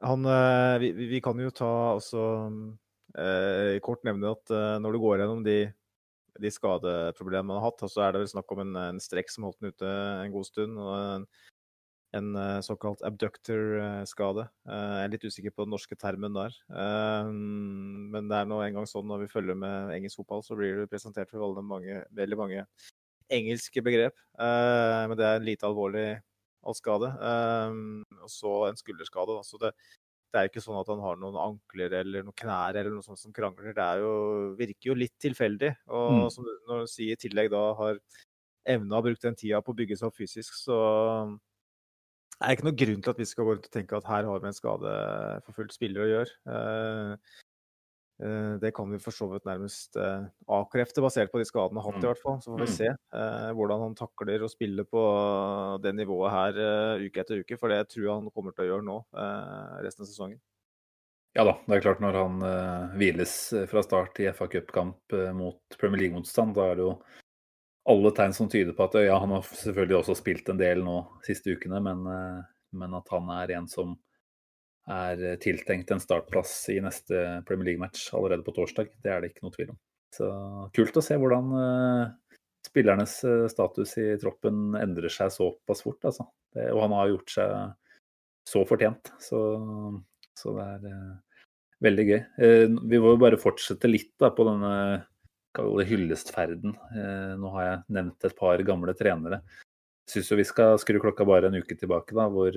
han eh, vi, vi- vi kan jo ta også eh, kort nevne at eh, når du går gjennom de, de skadeproblemene han har hatt, så er det vel snakk om en, en strekk som holdt han ute en god stund. og en, en eh, såkalt abductor-skade. Eh, Jeg er litt usikker på den norske termen der. Eh, Men det er nå engang sånn når vi følger med engelsk fotball, så blir det presentert for veldig mange, veldig mange engelske begrep. Eh, Men det er en lite alvorlig skade. Eh, Og så en skulderskade. Så det, det er ikke sånn at han har noen ankler eller noen knær eller noe sånt som krangler. Det er jo, virker jo litt tilfeldig. Og Mm. som når du sier i tillegg da har evna å bruke den tida på å bygge seg opp fysisk, så det er ikke noen grunn til at vi skal gå rundt og tenke at her har vi en skadeforfulgt spiller å gjøre. Eh, Det kan vi for så vidt nærmest eh, avkrefte, basert på de skadene han har hatt, i Mm. hvert fall. Så får vi Mm. se eh, hvordan han takler å spille på det nivået her uke etter uke. For det tror jeg han kommer til å gjøre nå, eh, resten av sesongen. Ja da, det er klart når han hviles fra start i FA Cup-kamp mot Premier League-motstand, da er det jo alle tegn som tyder på at ja, han har selvfølgelig også spilt en del nå siste ukene, men, men at han er en som er tiltenkt en startplass i neste Premier League-match allerede på torsdag. Det er det ikke noe tvil om. Så kult å se hvordan spillernes status i troppen endrer seg såpass fort, altså. Det, og han har gjort seg så fortjent. Så, så det er uh, veldig gøy. Eh, vi må jo bare fortsette litt da, på denne hyllestferden. Eh, nå har jeg nevnt et par gamle trenere. Syns jo vi skal skru klokka bare en uke tilbake, da, hvor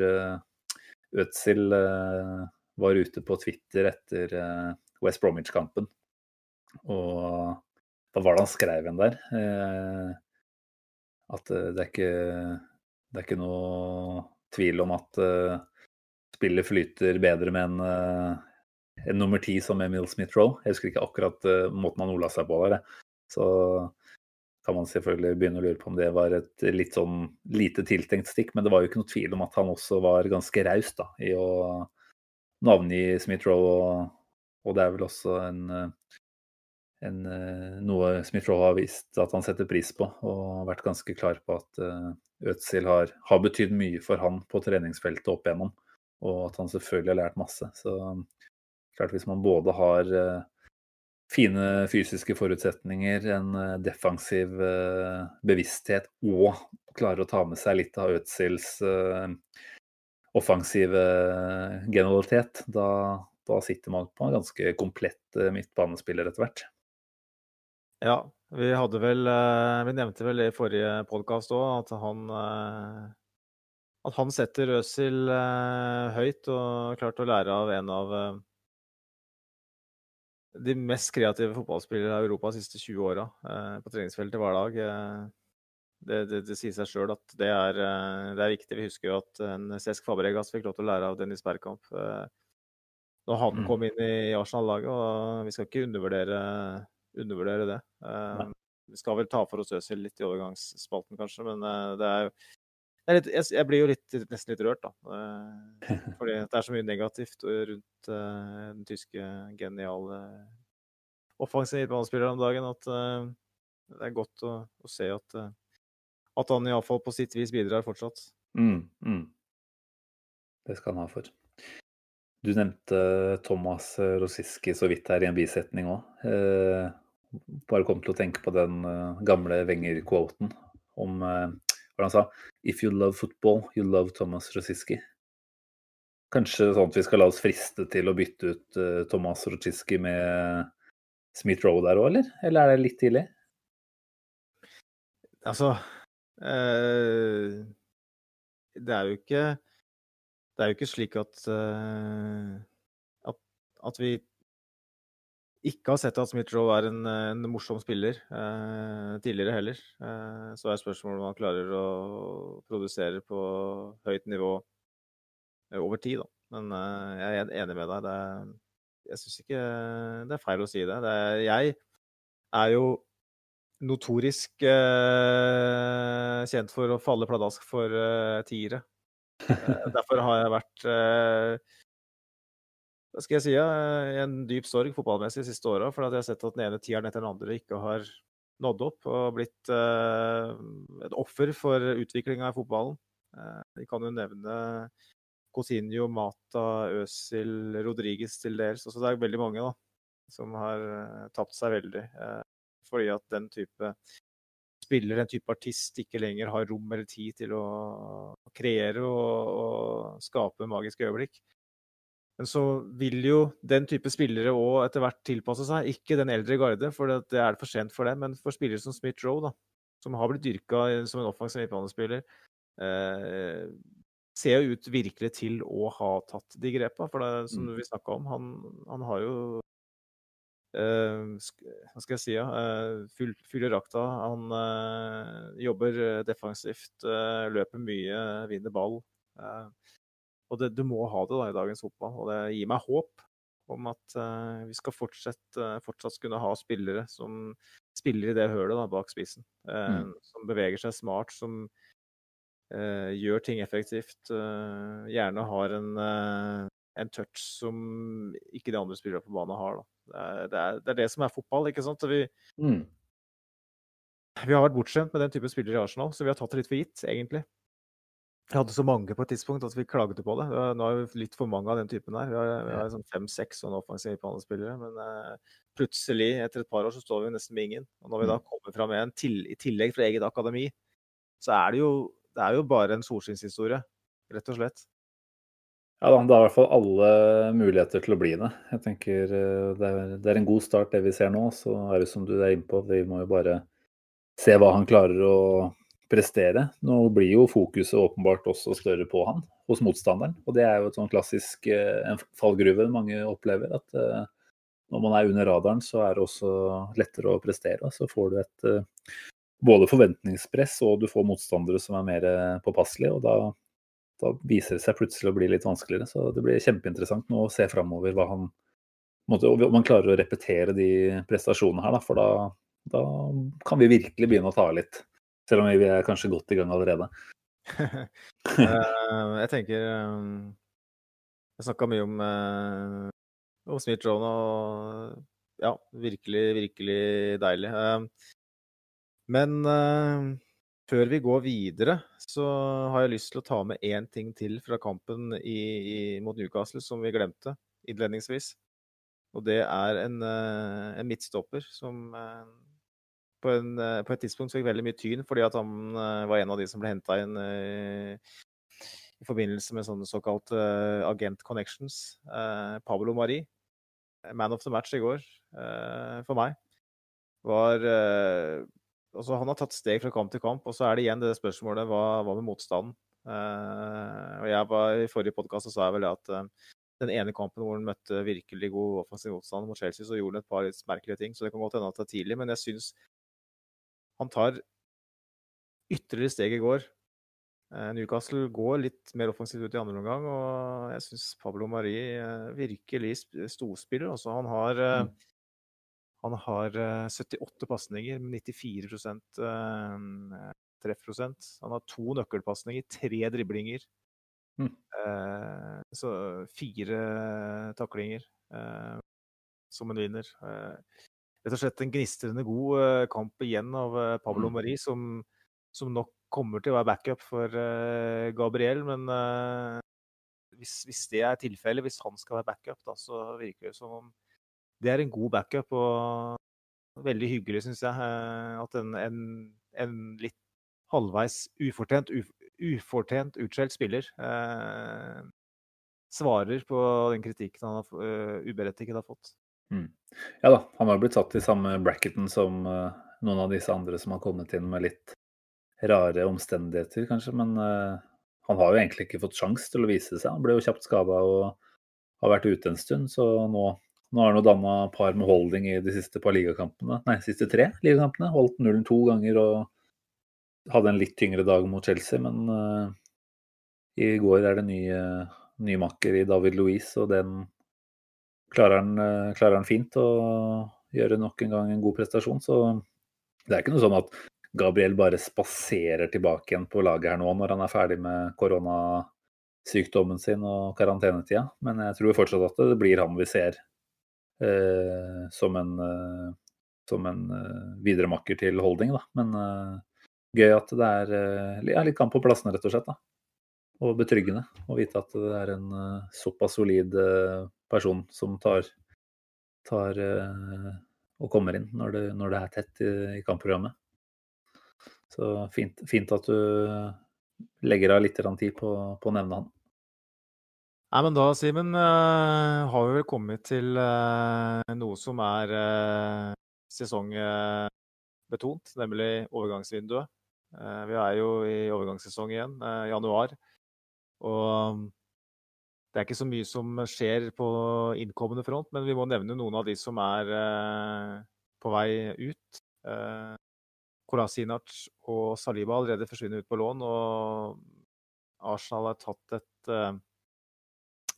Øtzil var ute på Twitter etter West Bromwich-kampen. Og da var det han skrev en der. At det er ikke, det er ikke noe tvil om at spillet flyter bedre med en, en nummer ti som Emil Smith-Roe. Jeg husker ikke akkurat måten han ola seg på der. Så kan man selvfølgelig begynne å lure på om det var et litt sånn lite tiltenkt stikk, men det var jo ikke noe tvil om at han også var ganske raus i å navngi Smith-Roe. Og, og, det er vel også en, en, noe Smith-Roe har vist at han setter pris på, og vært ganske klar på at Øtzil har, har betydd mye for han på treningsfeltet opp igjennom og at han selvfølgelig har lært masse. Så klart hvis man både har uh, fine fysiske forutsetninger, en uh, defensiv uh, bevissthet og klarer å ta med seg litt av Øtzils offensive generalitet, da, da, sitter man på en ganske komplett midtbanespiller etter hvert. Ja, vi hadde vel Vi nevnte vel i forrige podkast òg at han at han setter Øzil eh, høyt og klart å lære av en av eh, de mest kreative fotballspillere i Europa de siste 20 åra eh, på treningsfeltet hver dag. Eh, det, det, det, sier seg sjøl at det er, eh, det er, viktig. Vi husker jo at en Cesc Fabregas fikk lov til å lære av Dennis Bergkamp eh, når han mm. kom inn i Arsenal-laget, og vi skal ikke undervurdere, undervurdere det. vi skal vel ta for oss Øzil litt i overgangsspalten, kanskje, men det er jo Litt, jeg, jeg, blir jo litt, nesten litt rørt, da. Eh, [LAUGHS] fordi det er så mye negativt rundt uh, den tyske geniale offensive midtbanespilleren om dagen at det er godt å, å se at, at han iallfall på sitt vis bidrar fortsatt. Mm, mm. Det skal han ha for. Du nevnte Thomas Rosiski så vidt her i en bisetning òg. Eh, bare kom til å tenke på den gamle Wenger-quoten om hvor han sa If you love football, you love Thomas Rosiski. Kanskje sånn at vi skal la oss friste til å bytte ut uh, Thomas Rosiski med Smith Roe der òg, eller? Eller er det litt tidlig? Altså øh, Det er jo ikke Det er jo ikke slik at, øh, at, at vi ikke har sett at Smith-Roe er en, en, morsom spiller eh, tidligere heller. Eh, så er spørsmålet om han klarer å produsere på høyt nivå eh, over tid. Da. Men eh, jeg er enig med deg. Er, jeg syns ikke det er feil å si det. det er, jeg er jo notorisk eh, kjent for å falle pladask for eh, tiere. [LAUGHS] derfor har jeg vært hva skal jeg si, i en dyp sorg fotballmessig de siste åra. For jeg har sett at den ene tieren etter den andre ikke har nådd opp og blitt uh, et offer for utviklinga i fotballen. Uh, vi kan jo nevne Coutinho, Mata, Øzil, Rodriges til dels. Altså, det er veldig mange da, som har eh, tapt seg veldig. Fordi at den type spiller, den type artist, ikke lenger har rom eller tid til å kreere og, og skape magiske øyeblikk. Men så vil jo den type spillere òg etter hvert tilpasse seg. Ikke den eldre garde, for det er for sent for det. Men for spillere som Smith Roe, som har blitt dyrka som en offensiv midtbanespiller, eh, ser jo ut virkelig til å ha tatt de grepa. For det, som mm. vi snakka om, han, han, har jo eh, Hva skal jeg si? Ja, eh, full, full rakta. Han eh, jobber defensivt, eh, løper mye, vinner ball. Og det, du må ha det da i dagens fotball. Og det gir meg håp om at uh, vi skal fortsette, uh, fortsatt kunne ha spillere som spiller i det hølet da, bak spissen. Uh, mm. Som beveger seg smart, som gjør ting effektivt. gjerne har en en touch som ikke de andre spillerne på banen har. Det, er, det, er, det, er, det som er fotball. ikke sant? Vi, mm. vi, har vært bortskjemt med den type spillere i Arsenal, så vi har tatt det litt for gitt, egentlig. Vi hadde så mange på et tidspunkt at vi klaget på det. Nå er vi litt for mange av den typen her. Vi har, vi har sånn fem-seks sånne offensive midtbanespillere. Men uh, plutselig, etter et par år, så står vi nesten med ingen. Og når vi da mm. kommer fram med en til, i tillegg fra eget akademi, så er det jo, det er jo bare en solskinnshistorie, rett og slett. Ja da, det er i hvert fall alle muligheter til å bli det. Jeg tenker eh, det er, det er en god start, det vi ser nå. Så er det som du er inne på, vi må jo bare se hva han klarer å prestere. Nå blir jo fokuset åpenbart også større på han hos motstanderen. Og det er jo et sånn klassisk eh, en fallgruve mange opplever. At eh, når man er under radaren, så er det også lettere å prestere. Så får du et både forventningspress og du får motstandere som er mer påpasselige. Og da da viser det seg plutselig å bli litt vanskeligere. Så det blir kjempeinteressant nå å se framover hva han Om han klarer å repetere de prestasjonene her, da, for da, da, kan vi virkelig begynne å ta litt. Selv om vi er kanskje godt i gang allerede. uh, [LAUGHS] jeg tenker um, Jeg snakka mye om, uh, om Smith-Jones og ja, virkelig, virkelig deilig. Men før vi går videre, så har jeg lyst til å ta med én ting til fra kampen i, i, mot Newcastle som vi glemte innledningsvis. Og det er en, eh, en midtstopper som eh, på, en, eh, på, et tidspunkt fikk veldig mye tyn fordi at han var en av de som ble henta inn i forbindelse med sånne såkalte agent connections. Pablo Mari, man of the match i går for meg, var altså, han har tatt steg fra kamp til kamp, og så er det igjen det spørsmålet hva, hva med motstanden? Uh, og jeg var, I forrige podkast sa jeg vel at uh, den ene kampen hvor han møtte virkelig god offensiv motstand mot Chelsea, så gjorde han et par litt merkelige ting. Så det kan godt hende at det er tidlig, men jeg syns han tar ytterligere steg i går. Uh, Newcastle går litt mer offensivt ut i andre omgang, og jeg syns Pablo Mari virkelig storspiller. Altså, han har mm. Han har 78 eh, pasninger med 94 eh, treffprosent. Han har to nøkkelpasninger, tre driblinger. Mm. Eh, så fire taklinger eh, som en vinner. Eh, rett og slett en gnistrende god eh, kamp igjen av Pablo mm. Mari, som, som, nok kommer til å være backup for Gabriel. Men hvis, hvis, det er tilfellet, hvis han skal være backup, da, så virker det som om det er en god backup og veldig hyggelig, syns jeg. Eh, at en, en, en litt halvveis ufortjent, ufortjent utskjelt spiller eh, svarer på den kritikken han har, uh, uberettiget har fått. Mm. Ja da, han har blitt satt i samme bracketen som uh, noen av disse andre som har kommet inn med litt rare omstendigheter, kanskje. Men uh, han har jo egentlig ikke fått sjanse til å vise seg. Han ble jo kjapt skada og har vært ute en stund, så nå nå har han jo danna par med holding i de siste par ligakampene. Nei, siste tre ligakampene. Holdt nullen to ganger og hadde en litt tyngre dag mot Chelsea. Men uh, i går er det ny, ny makker i David Louise, og den klarer han, uh, klarer han fint å gjøre nok en gang en god prestasjon. Så det er ikke noe sånn at Gabriel bare spaserer tilbake igjen på laget her nå når han er ferdig med koronasykdommen sin og karantenetida. Men jeg tror fortsatt at det blir han vi ser Eh, som en, eh, som en eh, videremakker til holding. Da. Men gøy at det er ja, litt kamp på plassene, rett og slett. Da. Og betryggende å vite at det er en såpass solid person som tar, tar og kommer inn når det, når det er tett i, i, kampprogrammet. Så fint, fint, at du legger av litt tid på, på å nevne han. Nei, men da, Simen, uh, har vi vel kommet til uh, noe som er sesongbetont, nemlig overgangsvinduet. vi er jo i overgangssesong igjen, januar. Og det er ikke så mye som skjer på innkommende front, men vi må nevne noen av de som er på vei ut. Uh, Kolasinac og Saliba allerede forsvunnet ut på lån, og Arsenal har tatt et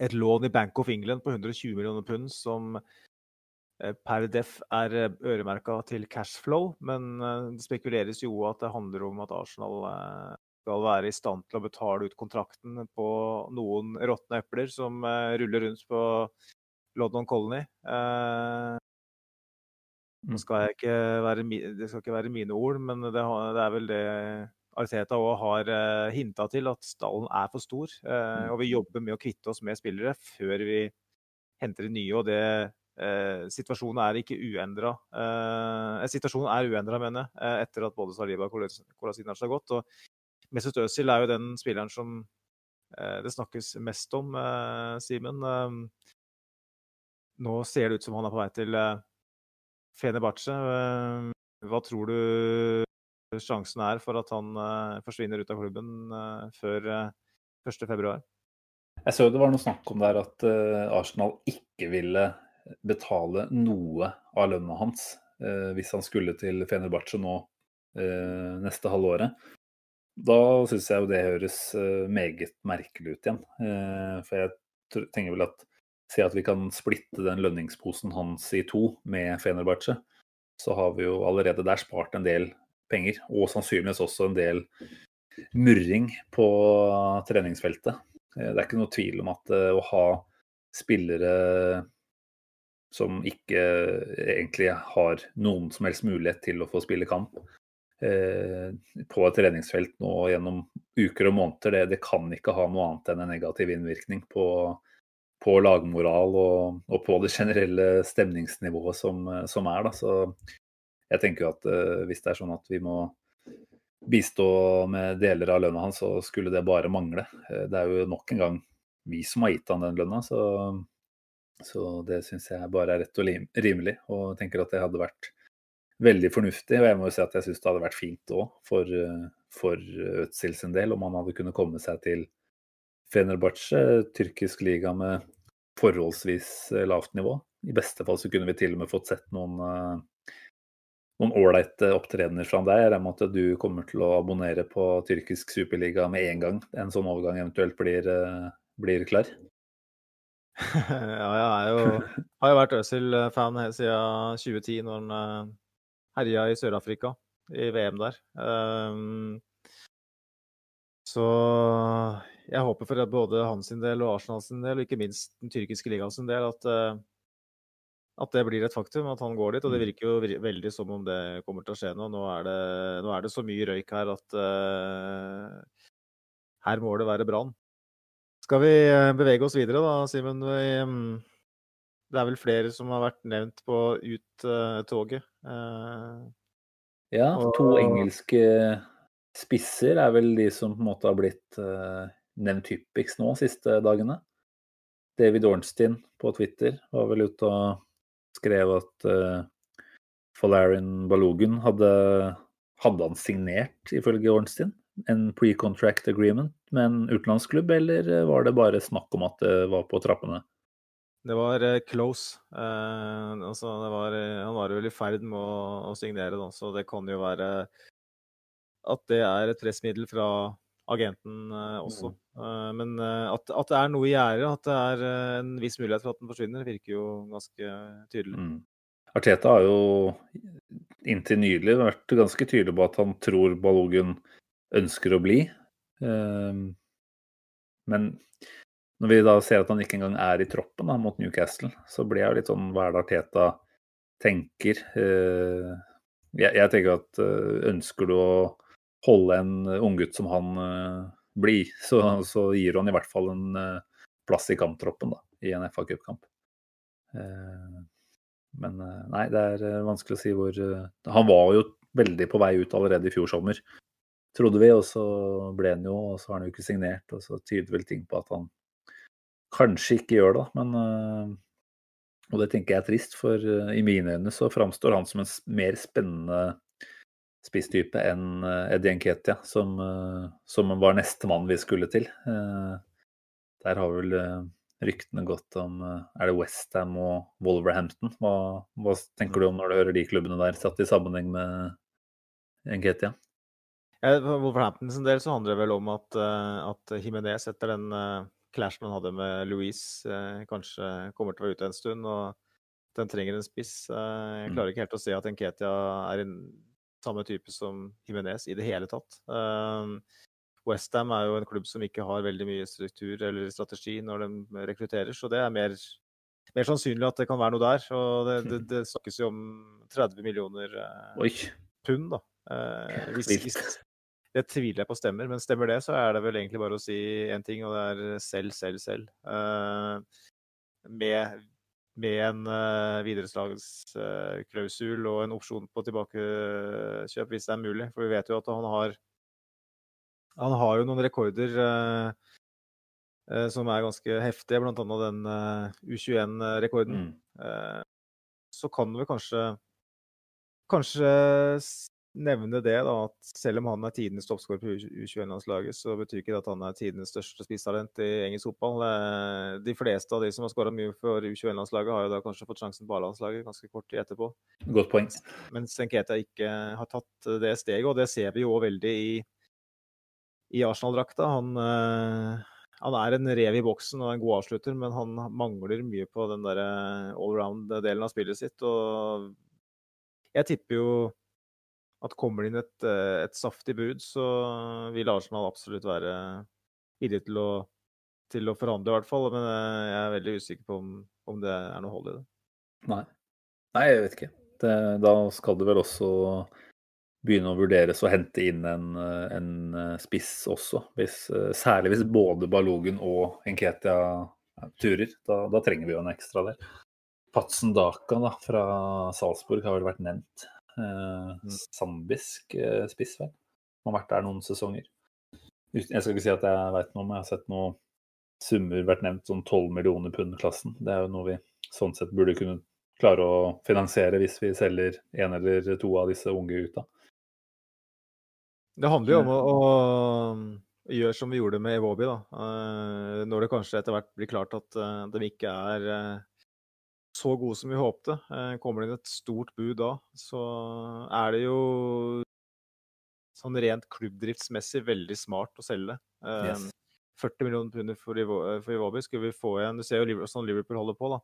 et lån i Bank of England på 120 millioner pund som eh, per def er eh, øremerka til cashflow, men eh, det spekuleres jo at det handler om at Arsenal skal være i stand til å betale ut kontrakten på noen råtne epler som eh, ruller rundt på London Colony. Eh, Mm. skal ikke være, det skal ikke være mine ord, men det, det er vel det Arteta òg har uh, hinta til, at stallen er for stor. eh, og vi jobber med å kvitte oss med spillere før vi henter nye. og det eh, Situasjonen er ikke uendra. Eh, situasjonen er uendra, mener jeg, eh, etter at både Saliba og Kolasinac har gått. og Mesut Özil er jo den spilleren som eh, det snakkes mest om, eh, Simen. Eh, nå ser det ut som han er på vei til Fenerbahçe. Eh, hva tror du sjansen er for at han forsvinner ut av klubben før eh, 1.2? Jeg så det var noe snakk om der at Arsenal ikke ville betale noe av lønna hans hvis han skulle til Fenerbahçe nå neste halvåret. Da syns jeg jo det høres eh, meget merkelig ut igjen. Eh, for jeg tenker vel at Si at vi kan splitte den lønningsposen hans i to med Fenerbahçe. Så har vi jo allerede der spart en del penger, og sannsynligvis også en del murring på treningsfeltet. Eh, Det er ikke noe tvil om at å ha spillere som ikke egentlig har noen som helst mulighet til å få spille kamp på et treningsfelt nå gjennom uker og måneder, det, det kan ikke ha noe annet enn en negativ innvirkning på, på lagmoral og, og på det generelle stemningsnivået som, som er. Da. Så jeg tenker jo at uh, hvis det er sånn at vi må bistå med deler av lønna hans, så skulle det bare mangle. Eh, Det er jo nok en gang vi som har gitt han den lønna, så, så det syns jeg bare er rett og rimelig. Og tenker at det hadde vært veldig fornuftig. Og jeg må jo si at jeg syns det hadde vært fint òg for, eh, for Øtzil sin del, om han hadde kunnet komme seg til Fenerbahçe, tyrkisk liga med forholdsvis eh, lavt nivå. I beste fall så kunne vi til og med fått sett noen eh, noen ålreite opptredener fra deg. Jeg regner med at du kommer til å abonnere på tyrkisk superliga med en gang en sånn overgang eventuelt blir, eh, blir klar. [LAUGHS] ja, jeg jo, har jo vært Øzil-fan siden 2010, når han eh, herja i Sør-Afrika, i VM der. Um, så jeg håper for både hans del og Arsenal sin del, og ikke minst den tyrkiske ligaen sin del, at, eh, at det blir et faktum, at han går dit. Og det virker jo veldig som om det kommer til å skje nå. Nå er det, nå er det så mye røyk her at uh, her må det være brann. Skal vi eh, bevege oss videre da, Simen? Det er vel flere som har vært nevnt på ut-toget. Eh, Ja, to engelske spisser er vel de som på en måte har blitt eh, nevnt hyppigst nå siste dagene. David Ornstein på Twitter var vel ute og skrev at uh, Falarin Balogun hadde, hadde han signert, ifølge Ornstein, en pre-contract agreement med en utenlandsklubb, eller eh, var det bare snakk om at det var på trappene? Det var eh, close. Eh, altså det var, eh, han var vel i ferd med å, å signere, da, så det kan jo være at det er et pressmiddel fra agenten eh, også. Eh, men eh, at, at det er noe i gjære, at det er en viss mulighet for at den forsvinner, virker jo ganske tydelig. Mm. Arteta har jo inntil nylig vært ganske tydelig på at han tror Balogun ønsker å bli. Men når vi da ser at han ikke engang er i troppen da, mot Newcastle, så blir jeg jo litt sånn hva er det Arteta tenker? Eh, Jeg, jeg tenker at eh, ønsker du å holde en unggutt som han eh, blir, [LAUGHS] så, så gir han i hvert fall en eh, plass i kamptroppen da, i en FA Cup-kamp. Eh, Men eh, nei, det er eh, vanskelig å si hvor eh, Han var jo veldig på vei ut allerede i fjor sommer, trodde vi. Og så ble han jo, og så har han jo ikke signert. Og så tyder vel ting på at han kanskje ikke gjør det. Men eh, Og det tenker jeg er trist, for eh, i mine øyne så framstår han som en mer spennende spisstype enn eh, Eddie Nketia, som, som var nestemann vi skulle til. Der har vel ryktene gått om Er det Westham og Wolverhampton? Hva, hva tenker du om når du hører de klubbene der satt i sammenheng med Nketia? For Wolverhampton sin del så handler det vel om at, at Jimenez etter den clashen han hadde med Louise, eh, kanskje kommer til å være ute en stund. og den trenger en spiss. Eh, jeg Mm. klarer ikke helt å se at Nketia er en samme type som Jimenez i det hele tatt. Eh, Westham er jo en klubb som ikke har veldig mye struktur eller strategi når de rekrutterer, så det er mer, mer sannsynlig at det kan være noe der. Og det, det, det snakkes jo om 30 millioner Oi. pund, da. Eh, hvis, hvis, det tviler jeg på stemmer, men stemmer det, så er det vel egentlig bare å si én ting, og det er selv, selv, selv. Uh, med, med en uh, videreslagsklausul og en opsjon på tilbakekjøp, hvis det er mulig. For vi vet jo at han har han har jo noen rekorder eh, som er ganske heftige, bl.a. den eh, U21-rekorden. Mm. Så kan vi kanskje kanskje nevne det, da, at selv om han er tidenes toppskårer på U21-landslaget, så betyr ikke det at han er tidenes største spisstalent i engelsk fotball. Eh, De fleste av de som har skåra mye for U21-landslaget, har jo da kanskje fått sjansen på A-landslaget ganske kort tid etterpå. Godt poeng. Mens Nketa ikke har tatt det steget, og det ser vi jo veldig i, i Arsenal-drakta. Han, eh, han er en rev i boksen og en god avslutter, men han mangler mye på den der allround-delen av spillet sitt. Og jeg tipper jo at kommer det inn et, eh, et saftig bud, så vil Arsenal absolutt være villig til å, til å forhandle, i hvert fall. Men eh, jeg er veldig usikker på om, om det er noe hold i det. Nei. Nei, jeg vet ikke. Det, da skal det vel også begynne å vurderes å hente inn en, eh, en spiss også. Hvis, særlig hvis både Balogun og Enketia turer. Da, da trenger vi jo en ekstra der. Patsen Daka da, fra Salzburg har vel vært nevnt. Eh, Zambisk eh, spiss, vel. Har vært der noen sesonger. Jeg skal ikke si at jeg veit noe, men jeg har sett noen summer vært nevnt, sånn 12 millioner pund-klassen. Det er jo noe vi sånn sett burde kunne klare å finansiere hvis vi selger en eller to av disse unge gutta. Det handler jo om å, å gjøre som vi gjorde med Evobi, da. Eh, når det kanskje etter hvert blir klart at eh, de ikke er eh, så gode som vi håpte. Eh, kommer det inn et stort bud da, så er det jo sånn rent klubbdriftsmessig veldig smart å selge. Eh, Yes. 40 millioner pund for, for Iwobi skulle vi få igjen. Du ser jo Liverpool, sånn Liverpool holder på, da.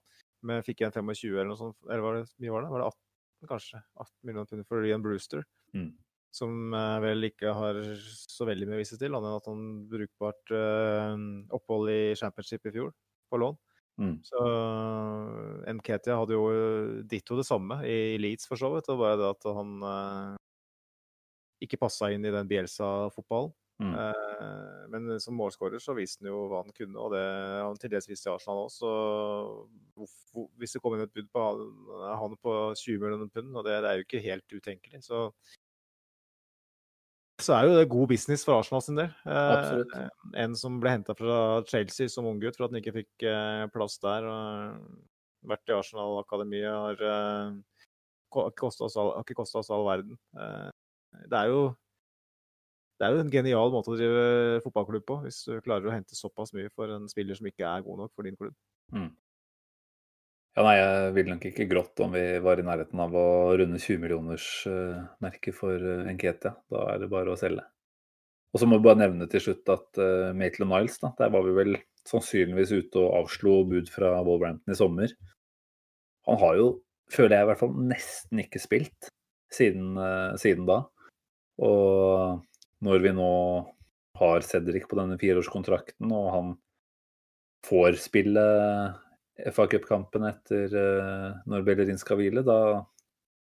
Men fikk igjen 25 eller noe sånt. Eller var det mye var det? Var det 18, kanskje? 18 millioner pund for Ian Brewster Mm. som eh, vel ikke har så veldig mye å vise til, annet enn at han brukbart opphold i championship i fjor, på lån. Mm. Så eh, Nketia hadde jo ditto det samme i Leeds, for så vidt. Det var bare det at han eh, ikke passa inn i den Bielsa-fotballen. Mm. Eh, men som målskårer så viste han jo hva han kunne, og det han til dels vist i Arsenal også. Så hvis det kom inn et bud på han, han på 20 millioner pund, og det, det er jo ikke helt utenkelig, så så er jo det god business for Arsenal sin del. Eh, En som ble henta fra Chelsea som unggutt for at han ikke fikk eh, plass der. og Vært i Arsenal-akademiet, har, eh, oss all, ikke kosta oss all verden. Eh, det er jo det er jo en genial måte å drive fotballklubb på, hvis du klarer å hente såpass mye for en spiller som ikke er god nok for din klubb. Ja, nei, jeg ville nok ikke grått om vi var i nærheten av å runde 20-millionersmerket for uh, Enketia. Da er det bare å selge. Og så må vi bare nevne til slutt at uh, Maitland Niles, da, der var vi vel sannsynligvis ute og avslo bud fra Wolverhampton i sommer. Han har jo, føler jeg i hvert fall, nesten ikke spilt siden, eh, siden da. Og når vi nå har Cedric på denne fireårskontrakten, og han får spille FA Cup-kampen etter eh, når Bellerin skal hvile, da,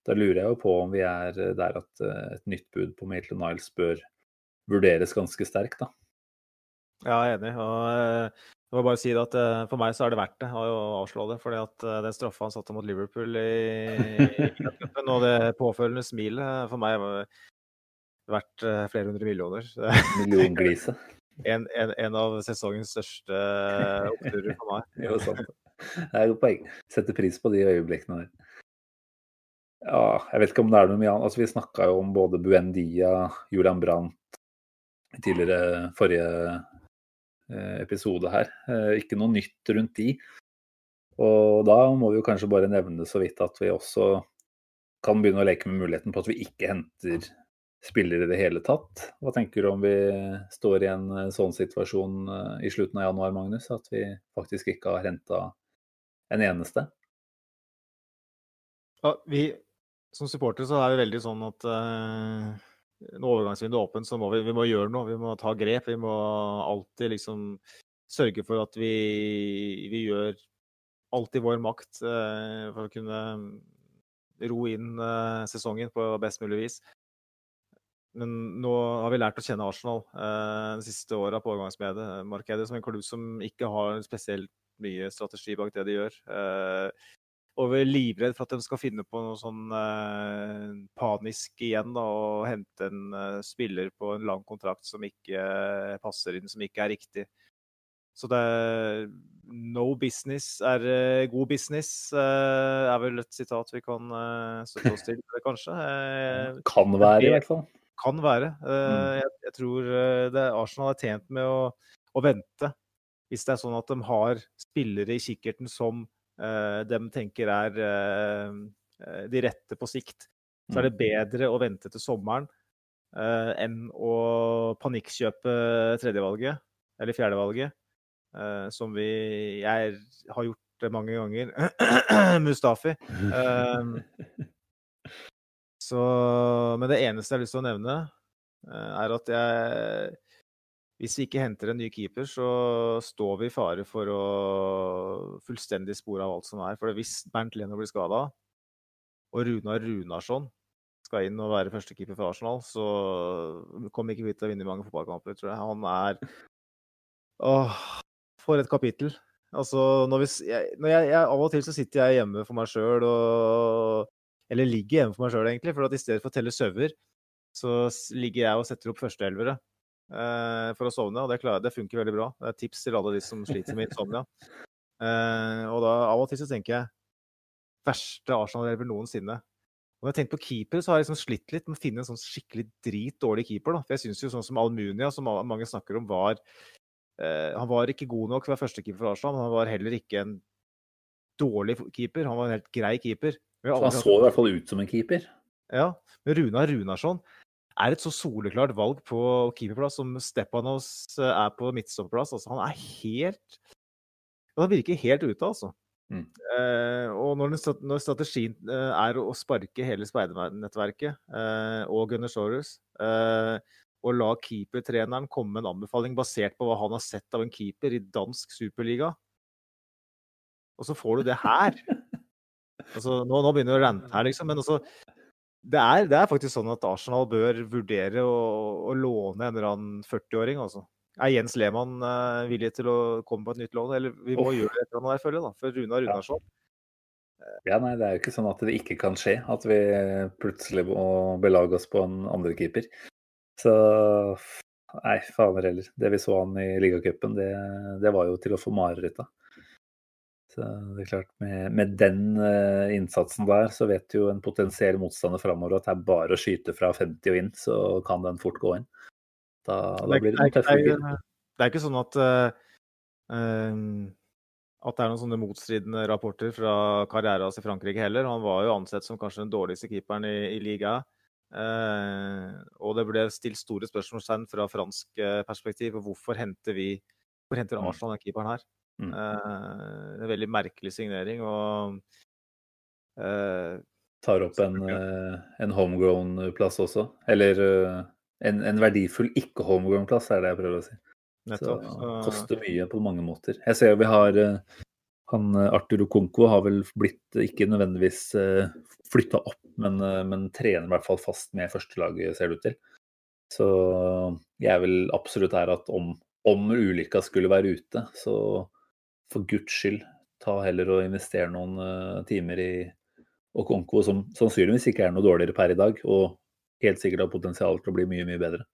da lurer jeg jo på om vi er der at eh, et nytt bud på Maitland Niles bør vurderes ganske sterkt, da. Ja, jeg er enig. og eh, jeg må bare si det at eh, For meg så er det verdt det å avslå det. fordi at eh, den straffa han satte mot Liverpool i, i cupen, og det påfølgende smilet for meg var verdt eh, flere hundre millioner. [LAUGHS] Millionglise. En, en, en av sesongens største oppturer for meg. [LAUGHS] Jo, sant. Det er et godt poeng. Setter pris på de øyeblikkene der. Ja, jeg vet ikke om det er noe mye annet. Altså, vi snakka jo om både Buendia, Julian Brandt i tidligere forrige eh, episode her. Eh, Ikke noe nytt rundt de. Og da må vi jo kanskje bare nevne så vidt at vi også kan begynne å leke med muligheten på at vi ikke henter spillere i det hele tatt. Hva tenker du om vi står i en eh, sånn situasjon i slutten av januar, Magnus? At vi faktisk ikke har henta en eneste? Ja, vi, som supportere så er vi veldig sånn at uh, når overgangsvinduet er åpent, så må vi, vi må gjøre noe. Vi må ta grep. Vi må alltid liksom sørge for at vi, vi gjør alt i vår makt uh, for å kunne ro inn uh, sesongen på best mulig vis. Men nå har vi lært å kjenne Arsenal eh, de siste åra på overgangsmarkedet som en klubb som ikke har spesielt mye strategi bak det de gjør. Eh, og vi er livredd for at de skal finne på noe sånn eh, panisk igjen da, og hente en eh, spiller på en lang kontrakt som ikke passer inn, som ikke er riktig. Så det er no business er god business, eh, er vel et sitat vi kan støtte oss til, kanskje. [LAUGHS] Kan være, i hvert fall. kan være. Eh, Mm. Jeg, jeg tror det, Arsenal er tjent med å, å vente. Hvis det er sånn at de har spillere i kikkerten som eh, de tenker er eh, eh, de rette på sikt, så er det bedre å vente til sommeren eh, enn å panikkjøpe tredjevalget, eller fjerdevalget, eh, som vi Jeg har gjort det mange ganger. [CLEARS THROAT] Mustafi. Eh, så, men det eneste jeg har lyst til å nevne, eh, er at jeg Hvis vi ikke henter en ny keeper, så står vi i fare for å fullstendig spore av alt som er. For hvis Bernt Leno blir skada, og Runar Runarsson skal inn og være førstekeeper for Arsenal, så kommer ikke vi til å vinne mange fotballkamper, tror jeg. Han er Åh, for et kapittel. Altså, når vi, når jeg, jeg, Av og til så sitter jeg hjemme for meg sjøl og Eller ligger hjemme for meg sjøl, egentlig. For at i stedet for å telle sauer, så ligger jeg og setter opp førsteelvere for å sovne. Og det, klarer, det funker veldig bra. Det er tips til alle de som sliter med insomnia. [LAUGHS] Eh, og da av og til så tenker jeg verste Arsenal-elver noensinne. Og når jeg tenker på keeper, så har jeg liksom slitt litt med å finne en sånn skikkelig dritdårlig keeper. da. For jeg syns jo sånn som Almunia, som mange snakker om, var eh, Han var ikke god nok til å være førstekeeper for Arsenal, men han var heller ikke en dårlig keeper. Han var en helt grei keeper. Han så i hvert fall ut som en keeper. ja, men Runar Runarsson er et så soleklart valg på keeperplass som Stepanos eh, er på midtstopperplass. Altså, han er helt Han virker helt ute, altså. Mm. Eh, og når, den, når strategien eh, er å sparke hele speidernettverket eh, og Gunnersaurus eh, og la keepertreneren komme med en anbefaling basert på hva han har sett av en keeper i dansk superliga, og så får du det her [LAUGHS] altså, nå, nå begynner det å rante her, liksom, men altså det er, det er faktisk sånn at Arsenal bør vurdere å, å låne en eller annen 40-åring. altså. Er Jens Lehmann uh, villig til å komme på et nytt lån? Eller vi må oh. gjøre et eller annet der, føler jeg. da. For Runa Runarsson Ja, nei, Det er jo ikke sånn at det ikke kan skje, at vi plutselig må belage oss på en andre keeper. Så nei, fader heller. Det vi så han i ligacupen, det, det var jo til å få mareritt av. Så det er klart, med, med den eh, innsatsen der, så vet jo en potensiell motstander framover at det er bare å skyte fra 50 og inn, så kan den fort gå inn. Da, da blir det er, noen ikke- det, er, ikke sånn at eh, at det er noen sånne motstridende rapporter fra Carreras i Frankrike heller. Han var jo ansett som kanskje den dårligste keeperen i, i ligaen. Uh, og det ble stilt store spørsmålstegn fra fransk perspektiv. Hvorfor henter vi Hvorfor henter Mm. Arsenal den keeperen her? Mm. Uh, en veldig merkelig signering. og uh, tar opp en, eh, en homegrown-plass også. Eller en, en verdifull ikke-homegrown-plass, er det jeg prøver å si. Så det koster mye på mange måter. Jeg ser vi har han Arthur Okonko har vel blitt ikke nødvendigvis flytta opp, men, men trener i hvert fall fast med førstelaget, ser det ut til. Så jeg er vel absolutt her at om, om ulykka skulle være ute, så for guds skyld, ta heller og investere noen uh, timer i Okonko, som sannsynligvis ikke er noe dårligere per i dag, og helt sikkert har potensial til å bli mye, mye bedre.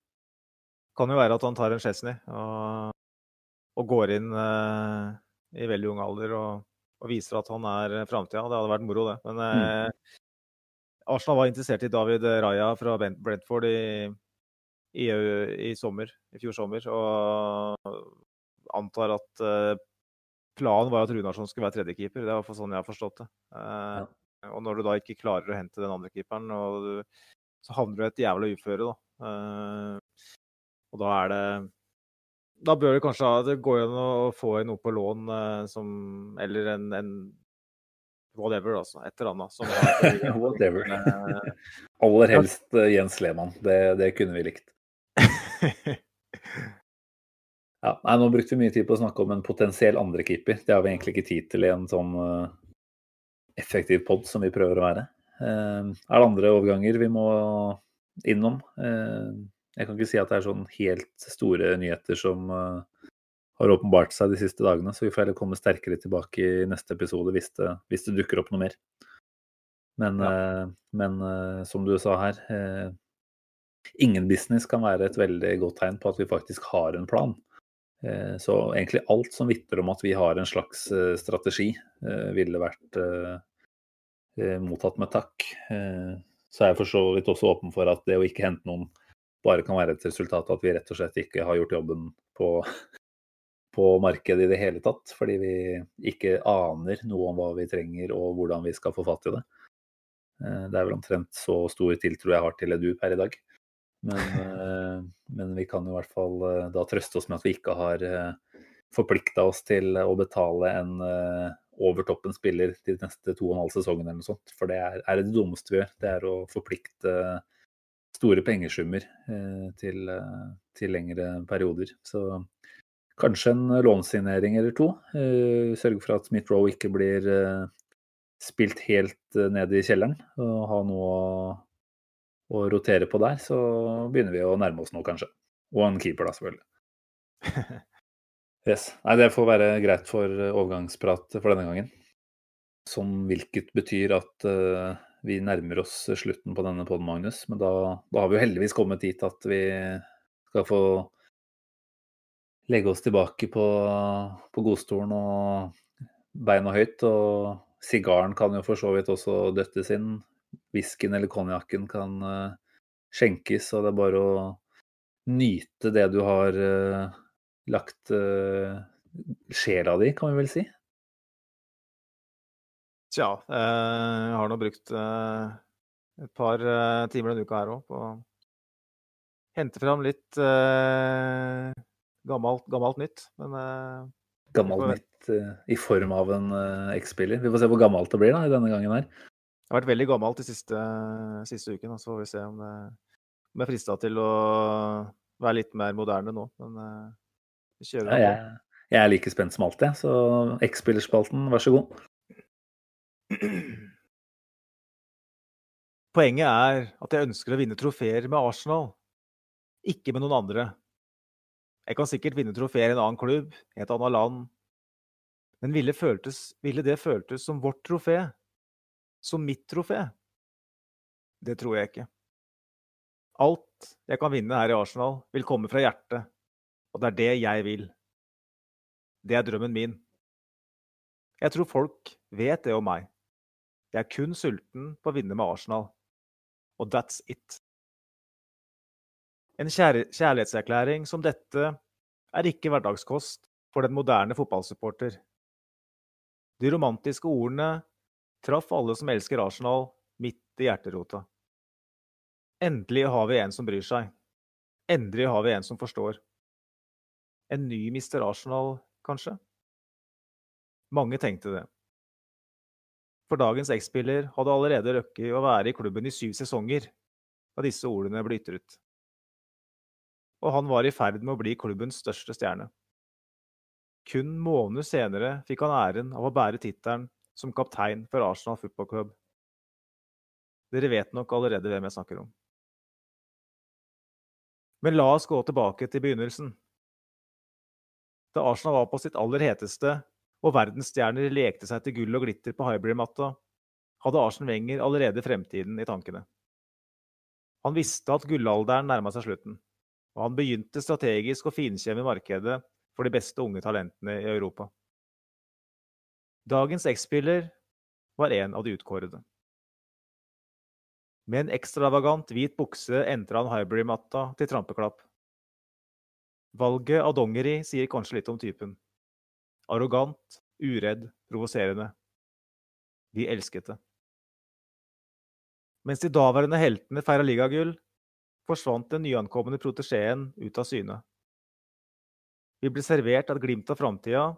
kan jo være at han tar en Chesney og, og går inn uh, i veldig ung alder og, og viser at han er framtida. Det hadde vært moro, det. Men eh, Arsenal var interessert i David Raja fra Brentford i, i, i sommer, i fjor sommer, og antar at planen var at Runarsson skulle være tredjekeeper. Det er sånn jeg har forstått det. Ja. Og når du da ikke klarer å hente den andre keeperen, og du, så havner du i et jævla uføre, da. Eh, og da er det Da bør det kanskje det gå an å få inn noe på lån eh, som Eller en, en whatever, altså. Et eller annet. Som [LAUGHS] har, Whatever. Eh, Aller helst eh, Jens Lehmann. Det, det kunne vi likt. [LAUGHS] Ja, nei, nå brukte vi mye tid på å snakke om en potensiell andrekeeper. Det har vi egentlig ikke tid til i en sånn uh, effektiv pod som vi prøver å være. Uh, er det andre overganger vi må innom? Uh, jeg kan ikke si at det er sånn helt store nyheter som har åpenbart seg de siste dagene, så vi får heller komme sterkere tilbake i neste episode hvis det, hvis det dukker opp noe mer. Men, eh, men som du sa her, ingen business kan være et veldig godt tegn på at vi faktisk har en plan. Eh, Så egentlig alt som vitner om at vi har en slags eh, strategi, eh, ville vært mottatt med takk. Så er jeg for så vidt også åpen for at det å ikke hente noen bare kan være et resultat av at vi rett og slett ikke har gjort jobben på, [LAUGHS] på markedet i det hele tatt. Fordi vi ikke aner noe om hva vi trenger og hvordan vi skal få fatt i det. Det er vel omtrent så stor tiltro jeg har til Edu per i dag. Men, eh, men vi kan jo i hvert fall eh, da trøste oss med at vi ikke har forplikta oss til å betale en overtoppen over toppen spiller de neste to og en halv sesongen eller noe sånt. For det er, er det dummeste vi gjør. Det er å forplikte store pengesummer eh, til, eh, til lengre perioder. Så kanskje en lånsignering eller to. Eh, Sørge for at Smith Roe ikke blir eh, spilt helt eh, ned i kjelleren. Og ha noe å, rotere på der. Så begynner vi å nærme oss nå, kanskje. Og en keeper, da, selvfølgelig. [LAUGHS] Yes. Nei, det får være greit for overgangsprat for denne gangen. Som hvilket betyr at uh, vi nærmer oss slutten på denne podden, Magnus. Men da, da har vi jo heldigvis kommet dit at vi skal få legge oss tilbake på, på godstolen og beina høyt. Og sigaren kan jo for så vidt også døttes inn. Whiskyen eller konjakken kan eh, skjenkes, og det er bare å nyte det du har eh, lagt uh, sjela di, kan vi vel si. Tja, eh, jeg har nå brukt eh, et par eh, timer denne uka her òg på å hente fram litt eh, gammelt, gammelt nytt. Men eh, Gammelt nytt eh, i form av en X-spiller. Vi får se hvor gammelt det blir da, i denne gangen her. Det har vært veldig gammelt de siste, siste uken. Så får vi se om, det, om jeg er frista til å være litt mer moderne nå. Men eh, vi kjører Ja, jeg, jeg er like spent som alltid, jeg. så X-spillerspalten, vær så god. [CLEARS THROAT] Poenget er at jeg ønsker å vinne trofeer med Arsenal, ikke med noen andre. Jeg kan sikkert vinne trofeer i en annen klubb, i et annet land, men ville, føltes, ville det føltes som vårt trofé? Som mitt trofé? Det tror jeg ikke. Alt jeg kan vinne her i Arsenal, vil komme fra hjertet, og det er det jeg vil. Det er drømmen min. Jeg tror folk vet det om meg. Jeg er kun sulten på å vinne med Arsenal. Og that's it. En kjær kjærlighetserklæring som dette er ikke hverdagskost for den moderne fotballsupporter. De romantiske ordene traff alle som elsker Arsenal, midt i hjerterota. Endelig har vi en som bryr seg. Endelig har vi en som forstår. En ny Mr. Arsenal, kanskje? Mange tenkte det. For dagens X-spiller hadde allerede røkket å være i klubben i syv sesonger da disse ordene ble ytret. Og han var i ferd med å bli klubbens største stjerne. Kun måneder senere fikk han æren av å bære tittelen som kaptein for Arsenal Football Club. Dere vet nok allerede hvem jeg snakker om. Men la oss gå tilbake til begynnelsen. Da Arsenal var på sitt aller heteste og verdensstjerner lekte seg til gull og glitter på Hybrid-matta, hadde Arsen Wenger allerede fremtiden i tankene. Han visste at gullalderen nærma seg slutten, og han begynte strategisk å finkjemme markedet for de beste unge talentene i Europa. Dagens X-spiller var en av de utkårede. Med en ekstravagant hvit bukse entra han Highbury-matta til trampeklapp. Valget av dongeri sier kanskje litt om typen. Arrogant, uredd, provoserende. Vi elsket det. Mens de daværende heltene feira ligagull, forsvant den nyankomne protesjeen ut av syne. Vi ble servert et glimt av framtida,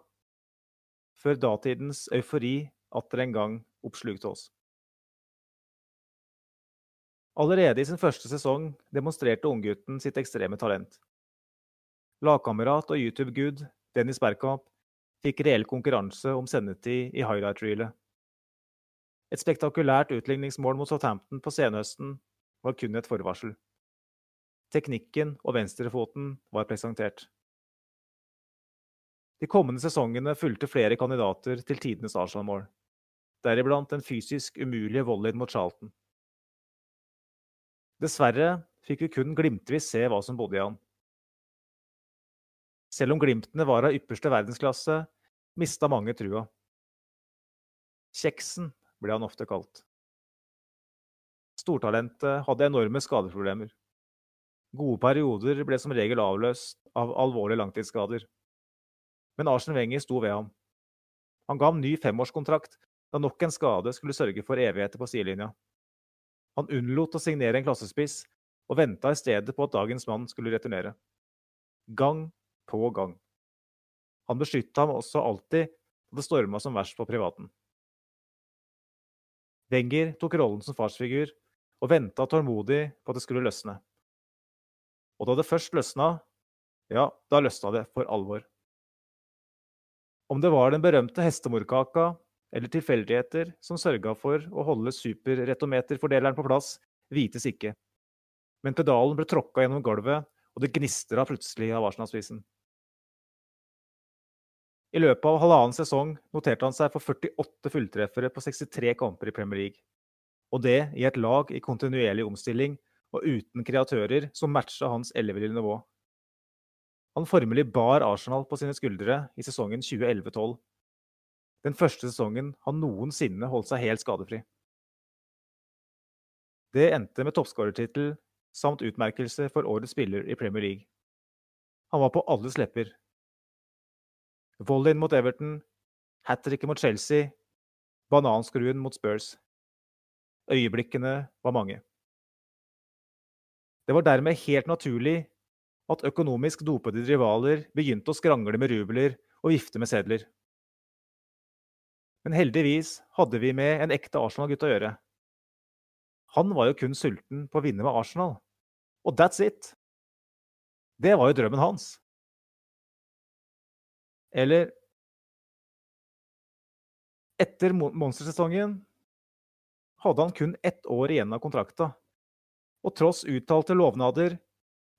før datidens eufori atter en gang oppslukte oss. Allerede i sin første sesong demonstrerte unggutten sitt ekstreme talent. Lagkamerat og YouTube-gud Dennis Bergkamp fikk reell konkurranse om sendetid i highlight-reelet. Et spektakulært utligningsmål mot Southampton på senhøsten var kun et forvarsel. Teknikken og venstrefoten var presentert. De kommende sesongene fulgte flere kandidater til tidenes Arsenal-mål, deriblant den fysisk umulige volleyen mot Charlton. Dessverre fikk vi kun glimtvis se hva som bodde i han. Selv om glimtene var av ypperste verdensklasse, mista mange trua. Kjeksen ble han ofte kalt. Stortalentet hadde enorme skadeproblemer. Gode perioder ble som regel avløst av alvorlige langtidsskader. Men Arsen Wenger sto ved ham. Han ga ham ny femårskontrakt da nok en skade skulle sørge for evigheter på sidelinja. Han unnlot å signere en klassespiss, og venta i stedet på at dagens mann skulle returnere. Gang på gang. Han beskytta ham også alltid da det storma som verst på privaten. Wenger tok rollen som farsfigur og venta tålmodig på at det skulle løsne. Og da det først løsna, ja, da løsna det for alvor. Om det var den berømte hestemorkaka eller tilfeldigheter som sørga for å holde superretometerfordeleren på plass, vites ikke. Men pedalen ble tråkka gjennom gulvet, og det gnistra plutselig av Arsenal-spissen. I løpet av halvannen sesong noterte han seg for 48 fulltreffere på 63 kamper i Premier League. Og det i et lag i kontinuerlig omstilling og uten kreatører som matcha hans elleville nivå. Han formelig bar Arsenal på sine skuldre i sesongen 2011-12. Den første sesongen han noensinne holdt seg helt skadefri. Det endte med toppskårertittel samt utmerkelse for årets spiller i Premier League. Han var på alles lepper. Volleyen mot Everton, hat tricket mot Chelsea, bananskruen mot Spurs. Øyeblikkene var mange. Det var dermed helt naturlig at økonomisk dopede rivaler begynte å skrangle med rubler og vifte med sedler. Men heldigvis hadde vi med en ekte Arsenal-gutt å gjøre. Han var jo kun sulten på å vinne med Arsenal. Og that's it! Det var jo drømmen hans. Eller Etter monstersesongen hadde han kun ett år igjen av kontrakta. Og tross uttalte lovnader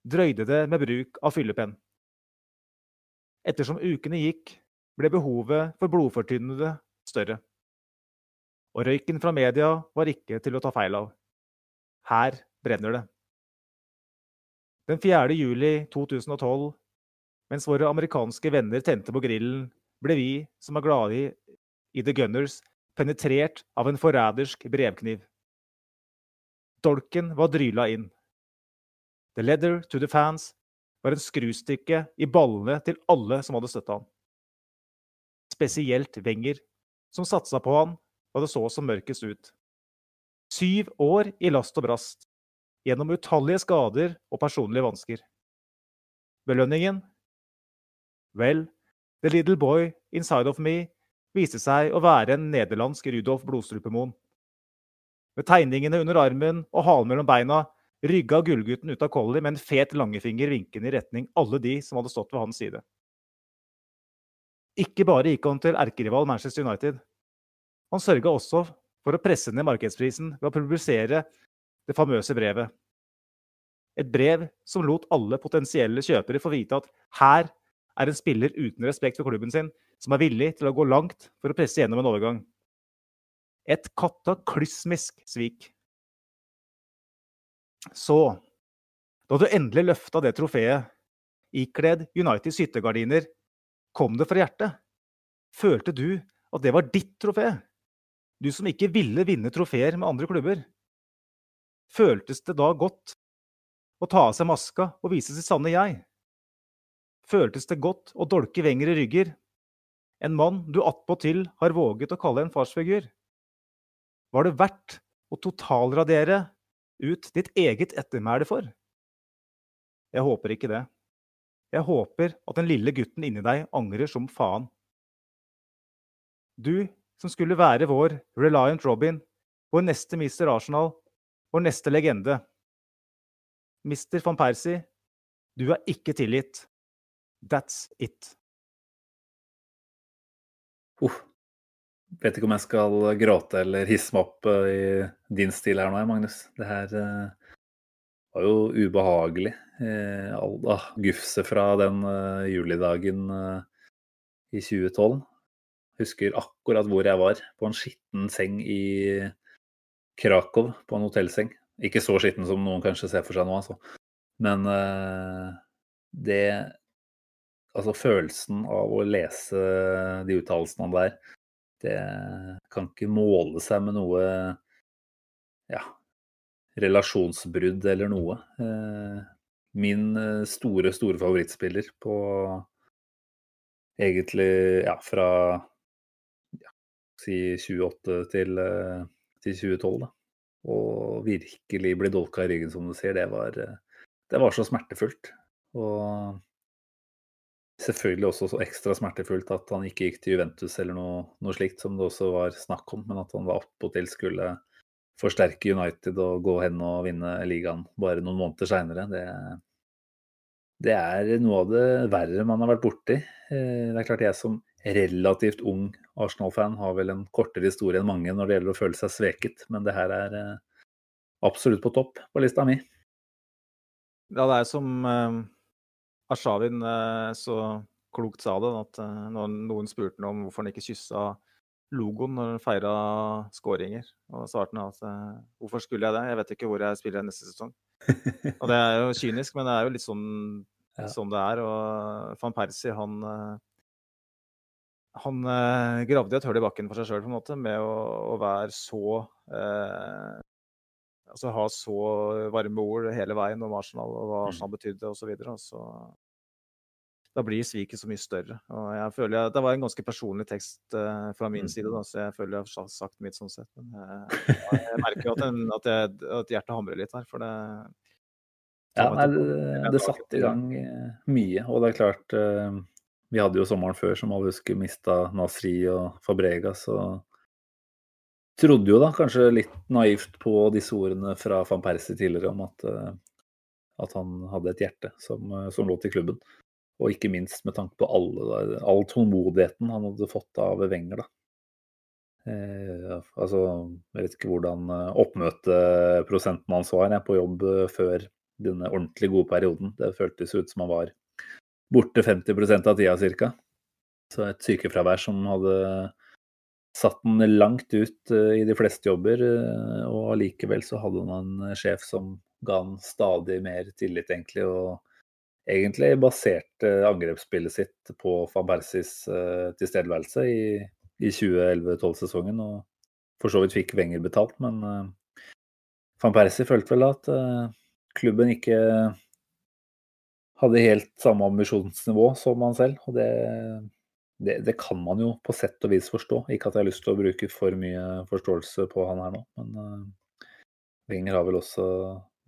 drøyde det med bruk av fyllepenn. Ettersom ukene gikk, ble behovet for blodfortynnede større. Og røyken fra media var ikke til å ta feil av. Her brenner det. Den 4. juli 2012, mens våre amerikanske venner tente på grillen, ble vi som er glade i, i The Gunners, penetrert av en forrædersk brevkniv. Dolken var dryla inn. The leather to the fans var en skrustykke i ballene til alle som hadde støtta han. Spesielt Wenger, som satsa på han da det så som mørkest ut. Syv år i last og brast, gjennom utallige skader og personlige vansker. Belønningen? Vel, The Little Boy Inside of Me viste seg å være en nederlandsk Rudolf Blodstrupemoen. Med tegningene under armen og halen mellom beina rygga gullgutten ut av Collie med en fet langefinger vinkende i retning alle de som hadde stått ved hans side. Ikke bare gikk han til erkerival Manchester United. Han sørga også for å presse ned markedsprisen ved å publisere det famøse brevet. Et brev som lot alle potensielle kjøpere få vite at her er en spiller uten respekt for klubben sin, som er villig til å gå langt for å presse gjennom en overgang. Et kataklysmisk svik. Så, da du endelig løfta det trofeet, ikledd Uniteds hyttegardiner, kom det fra hjertet? Følte du at det var ditt trofé? Du som ikke ville vinne trofeer med andre klubber. Føltes det da godt å ta av seg maska og vise sitt sanne jeg? Føltes det godt å dolke Wenger i rygger, en mann du attpåtil har våget å kalle en farsfigur? Var det verdt å totalradere ut ditt eget ettermæle for? Jeg håper ikke det. Jeg håper at den lille gutten inni deg angrer som faen. Du som skulle være vår Reliant Robin, vår neste Mr. Arsenal, vår neste legende. Mr. van Persie, du er ikke tilgitt. That's it. Uff. Vet ikke om jeg skal gråte eller hisse meg opp eh, i din stil her nå, Magnus. Det her eh, var jo ubehagelig. Eh, all, ah, fra den uh, julidagen i 2012. Husker akkurat hvor jeg var. På en skitten seng i Krakow, på en hotellseng. Ikke så skitten som noen kanskje ser for seg nå, altså. Men det Altså følelsen av å lese de uttalelsene der, det kan ikke måle seg med noe ja, relasjonsbrudd eller noe. Eh, min eh, store, store favorittspiller på egentlig ja, fra ja, si 28 til, eh, til 2012, da. Og virkelig bli dolka i ryggen, som du sier, det var, det var så smertefullt. Og selvfølgelig også så ekstra smertefullt at han ikke gikk til Juventus eller noe, noe slikt, som det også var snakk om, men at han var attpåtil skulle forsterke United og gå hen og vinne ligaen bare noen måneder seinere. Det, det, er noe av det verre man har vært borti. Eh, det er klart jeg som relativt ung Arsenal-fan har vel en kortere historie enn mange når det gjelder å føle seg sveket, men det her er eh, absolutt på topp på lista mi. Ja, det er som Arshavin uh, så klokt sa det, at uh, når noen spurte om hvorfor han ikke kyssa logoen når han feira skåringer. Og svarte han at eh, hvorfor skulle jeg det? Jeg vet ikke hvor jeg spiller neste sesong. Og det er jo [LAUGHS] kynisk, men det er jo litt sånn, ja. sånn det er. Og van Persie, han eh, han eh, gravde et hull i bakken for seg sjøl med å, å, være så eh, Altså ha så varme ord hele veien om Arsenal og hva mm. Arsenal betydde osv. Og, så og så da blir sviket så mye større. Og jeg føler jeg, Det var en ganske personlig tekst uh, fra min mm. side, da, så jeg føler jeg har sagt mitt sånn sett. Men jeg, eh, jeg merker jo at, en, at, jeg, at, hjertet hamrer litt her, for det Ja, nei, det, det satte i gang eh, mye. Og det er klart uh, Vi hadde jo sommeren før, som alle husker, mista Nasri og Fabregas. og trodde jo da kanskje litt naivt på disse ordene fra van Persie tidligere om at, at han hadde et hjerte som, som lå til klubben. Og ikke minst med tanke på alle, all tålmodigheten han hadde fått av Wenger. Eh, altså, jeg vet ikke hvordan eh, oppmøteprosenten hans var jeg, på jobb eh, før denne ordentlig gode perioden. Det føltes ut som han var borte 50% av tida ca. Så et sykefravær som hadde satt den langt ut eh, i de fleste jobber. Og allikevel så hadde han en sjef som ga han stadig mer tillit, egentlig. og egentlig baserte angrepsspillet sitt på van Persis uh, tilstedeværelse i, i 2011-12-sesongen. Og for så vidt fikk Wenger betalt, men uh, van Persie følte vel at uh, klubben ikke hadde helt samme ambisjonsnivå som han selv. Og det, det, det, kan man jo på sett og vis forstå. Ikke at jeg har lyst til å bruke for mye forståelse på han her nå, men Wenger har vel også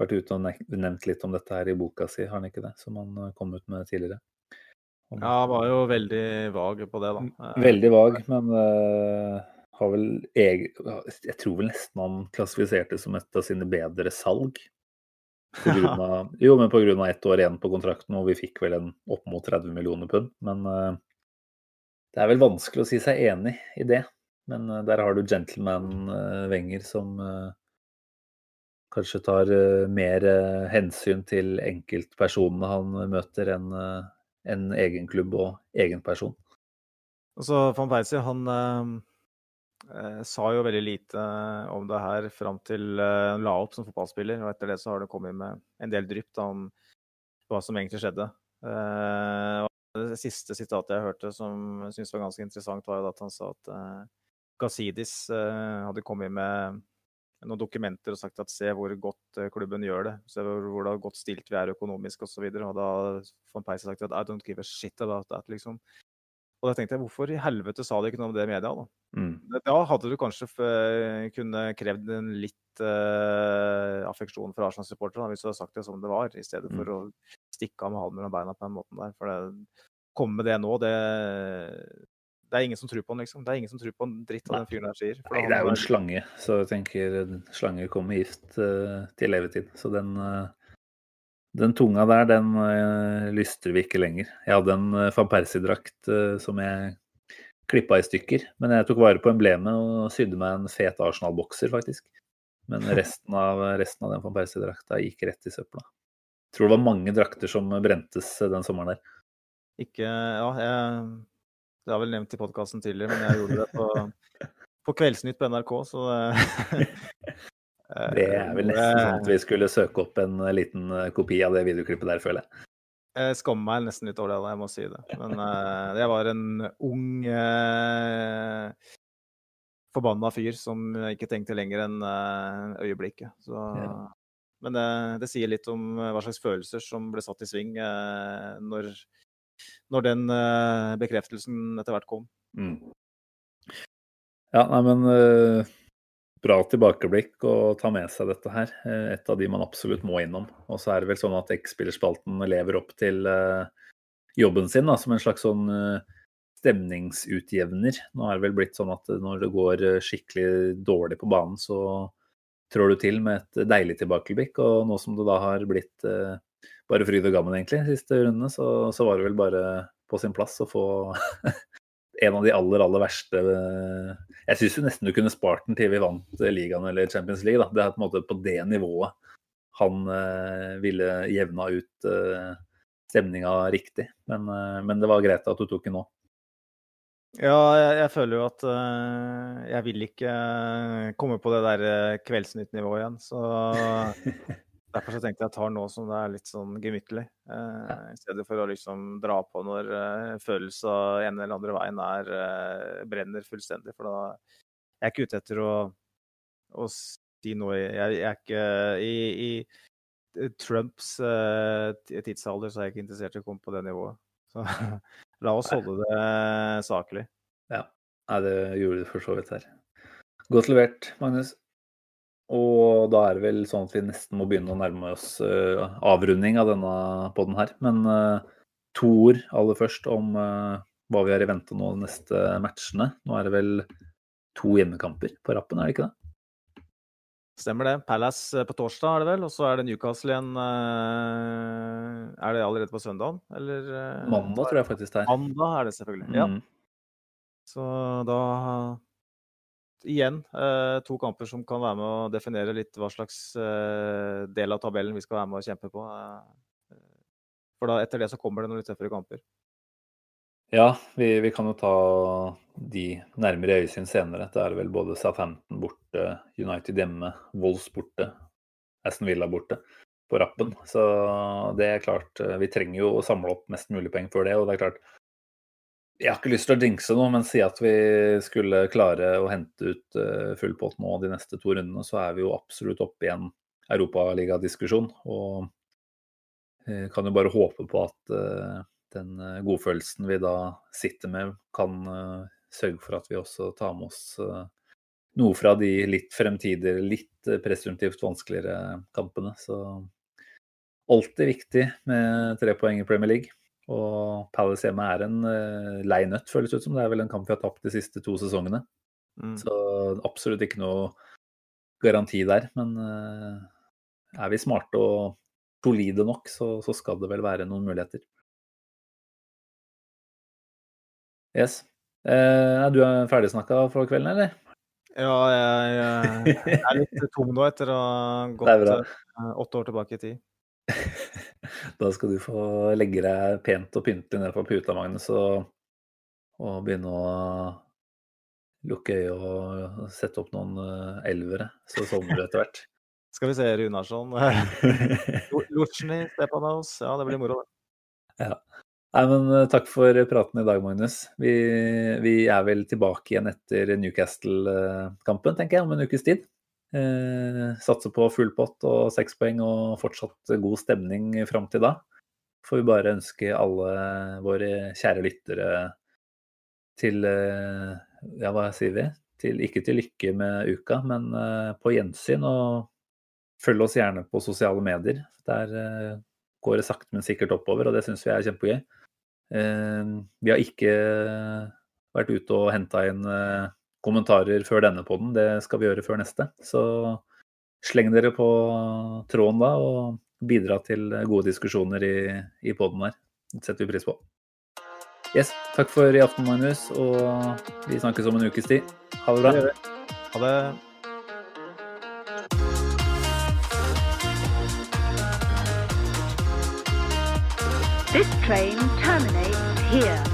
vært ute og nevnt litt om dette her i boka si, har han ikke det? Som han eh, kom ut med tidligere. Om... Ja, han var jo veldig vag på det, da. Eh, veldig vag, men uh, har vel egen Jeg tror vel nesten han klassifiserte som et av sine bedre salg. På [LAUGHS] grunn av, jo, men pga. ett år igjen på kontrakten, og vi fikk vel en opp mot 30 millioner pund. Men uh, det er vel vanskelig å si seg enig i det. Men uh, der har du gentleman Wenger som kanskje tar uh, mer uh, hensyn til enkeltpersonene han møter, enn uh, en egen klubb og egen person. Altså, Van Persie han sa jo veldig lite om det her fram til han la opp som fotballspiller. og Etter det så har det kommet med en del drypp om hva som egentlig skjedde. det siste sitatet jeg hørte som jeg syntes var ganske interessant, var at han sa at Gazidis hadde kommet med noen dokumenter og sagt at se hvor godt eh, klubben gjør det. Se hvor, hvor godt stilt vi er økonomisk osv. Og, så og da von Persie sagt at I don't give a shit about that, liksom. Og da tenkte jeg, hvorfor i helvete sa de ikke noe om det i media, da? Mm. Da hadde du kanskje kunne krevd en litt uh, affeksjon fra Arsenal-supportere, hvis du hadde sagt det som det var, i stedet for mm. å stikke av med halen mellom beina på den måten der. For det, komme med det nå, det, det er ingen som tror på han, liksom. Det er ingen som tror på en dritt av den fyren der sier. Nei, det er jo en slange, så jeg tenker slanger slange kommer med gift uh, til levetid. Så den, uh, den tunga der, den uh, lystrer vi ikke lenger. Jeg hadde en van Persie-drakt eh, som jeg klippa i stykker, men jeg tok vare på emblemet og sydde meg en fet Arsenal-bokser, faktisk. Men [LAUGHS] resten av, resten av den van Persie-drakta gikk rett i søpla. Tror det var mange drakter som brentes eh, den sommeren der. Ikke Ja, jeg, det har jeg vel nevnt i podkasten tidligere, men jeg gjorde det på, på Kveldsnytt på NRK, så det [LAUGHS] Det er vel nesten sånn at vi skulle søke opp en eh, liten eh, kopi av det videoklippet der, føler jeg. Jeg skammer meg nesten litt over det, jeg må si det. Men uh, jeg var en ung uh, forbanna fyr som ikke tenkte lenger enn uh, øyeblikket. Så, Ja. Men det, det sier litt om eh, hva slags følelser som ble satt i sving uh, når, når den eh, bekreftelsen etter hvert kom. Mm. Ja, nei, men uh, bra tilbakeblikk å ta med seg dette her. Eh, et av de man absolutt må innom. Og så er det vel sånn at X-spillerspalten lever opp til uh, jobben sin da, som en slags sånn uh, stemningsutjevner. Nå er det vel blitt sånn at når det går skikkelig dårlig på banen, så trår du til med et deilig tilbakeblikk. Og nå som det da har blitt bare fryd og gammen, egentlig, siste rundene, så, så var det vel bare på sin plass å få [LAUGHS] en av de aller, aller verste eh, Jeg syns nesten du kunne spart den til vi vant eh, ligaen eller Champions League. Da. Det er på en måte på det nivået han eh, ville jevna ut eh, stemninga riktig. Men, eh, men det var greit at du tok den nå. Ja, jeg, jeg føler jo at eh, jeg vil ikke komme på det der Kveldsnytt-nivået igjen. Så [LAUGHS] derfor så tenkte jeg jeg tar nå som det er litt sånn gemyttlig. eh, I stedet for å liksom dra på når uh, følelsen ene eller andre veien er eh, brenner fullstendig. For da jeg er ikke ute etter å, å si noe Jeg, jeg er ikke i, i Trumps eh, tidsalder så er jeg ikke interessert i å komme på det nivået. Så [LAUGHS] la oss holde det saklig. Nei, det gjorde du for så vidt her. Godt levert, Magnus. Og da er det vel sånn at vi nesten må begynne å nærme oss uh, avrunding av denne podden her. Men uh, to ord aller først om uh, hva vi har i vente nå de neste matchene. Nå er det vel to hjemmekamper på rappen, er det ikke det? Stemmer det. Palace på torsdag er det vel, og så er det Newcastle igjen Er det allerede på søndagen, eller? Mandag tror jeg faktisk det er. Mandag er det selvfølgelig. Ja. Mm. Så da Igjen eh, to kamper som kan være med å definere litt hva slags eh, del av tabellen vi skal være med å kjempe på. eh. For da etter det så kommer det noen litt tøffere kamper. Ja, vi, vi kan jo ta de nærmere øyesyn senere. Det er vel både Southampton borte, United hjemme, Wolves borte, Aston Villa borte på rappen. Så det er klart, vi trenger jo å samle opp mest mulig poeng for det. Og det er klart, jeg har ikke lyst til å jinxe noe, men si at vi skulle klare å hente ut eh, full pott nå de neste to rundene, så er vi jo absolutt oppe i en europaligadiskusjon. Og eh, kan jo bare håpe på at eh, den godfølelsen vi da sitter med, kan sørge for at vi også tar med oss noe fra de litt fremtidige, litt presumptivt vanskeligere kampene. Så alltid viktig med tre poeng i Premier League. Og Palace hjemme er en uh, lei nøtt, føles det ut som. Det er vel en kamp vi har tapt de siste to sesongene. Mm. Så absolutt ikke noe garanti der. Men uh, er vi smarte og solide nok, så, så skal det vel være noen muligheter. Yes. Uh, er du ferdigsnakka for kvelden, eller? Ja, jeg, jeg er litt tom nå etter å ha [LAUGHS] gått åtte år tilbake i tid. [LAUGHS] Da skal du få legge deg pent og pyntelig ned på puta, Magnus, og, og begynne å lukke øyet og sette opp noen eh, elvere, så sovner du etter hvert. [LAUGHS] Skal vi se Runarsson. [LAUGHS] Lutsjny, Stepanos. Ja, det blir moro, det. Nei, men eh, Takk for praten i dag, Magnus. Vi, vi er vel tilbake igjen etter Newcastle-kampen, tenker jeg, om en ukes tid. Eh, satser på full pott og seks poeng og fortsatt god stemning fram til da. Får vi bare ønske alle våre kjære lyttere til eh, Ja, hva sier vi? Til, ikke til lykke med uka, men eh, på gjensyn. Og følg oss gjerne på sosiale medier. Der går det sakte, men sikkert oppover, og det syns vi er kjempegøy. Vi har ikke vært ute og henta inn kommentarer før denne podden. Det skal vi gjøre før neste. Så sleng dere på tråden da, og bidra til gode diskusjoner i, i podden her. Det setter vi pris på. Yes, takk for i aften, Magnus, og vi snakkes om en ukes tid. Ha det bra. Ha det. This train terminates here.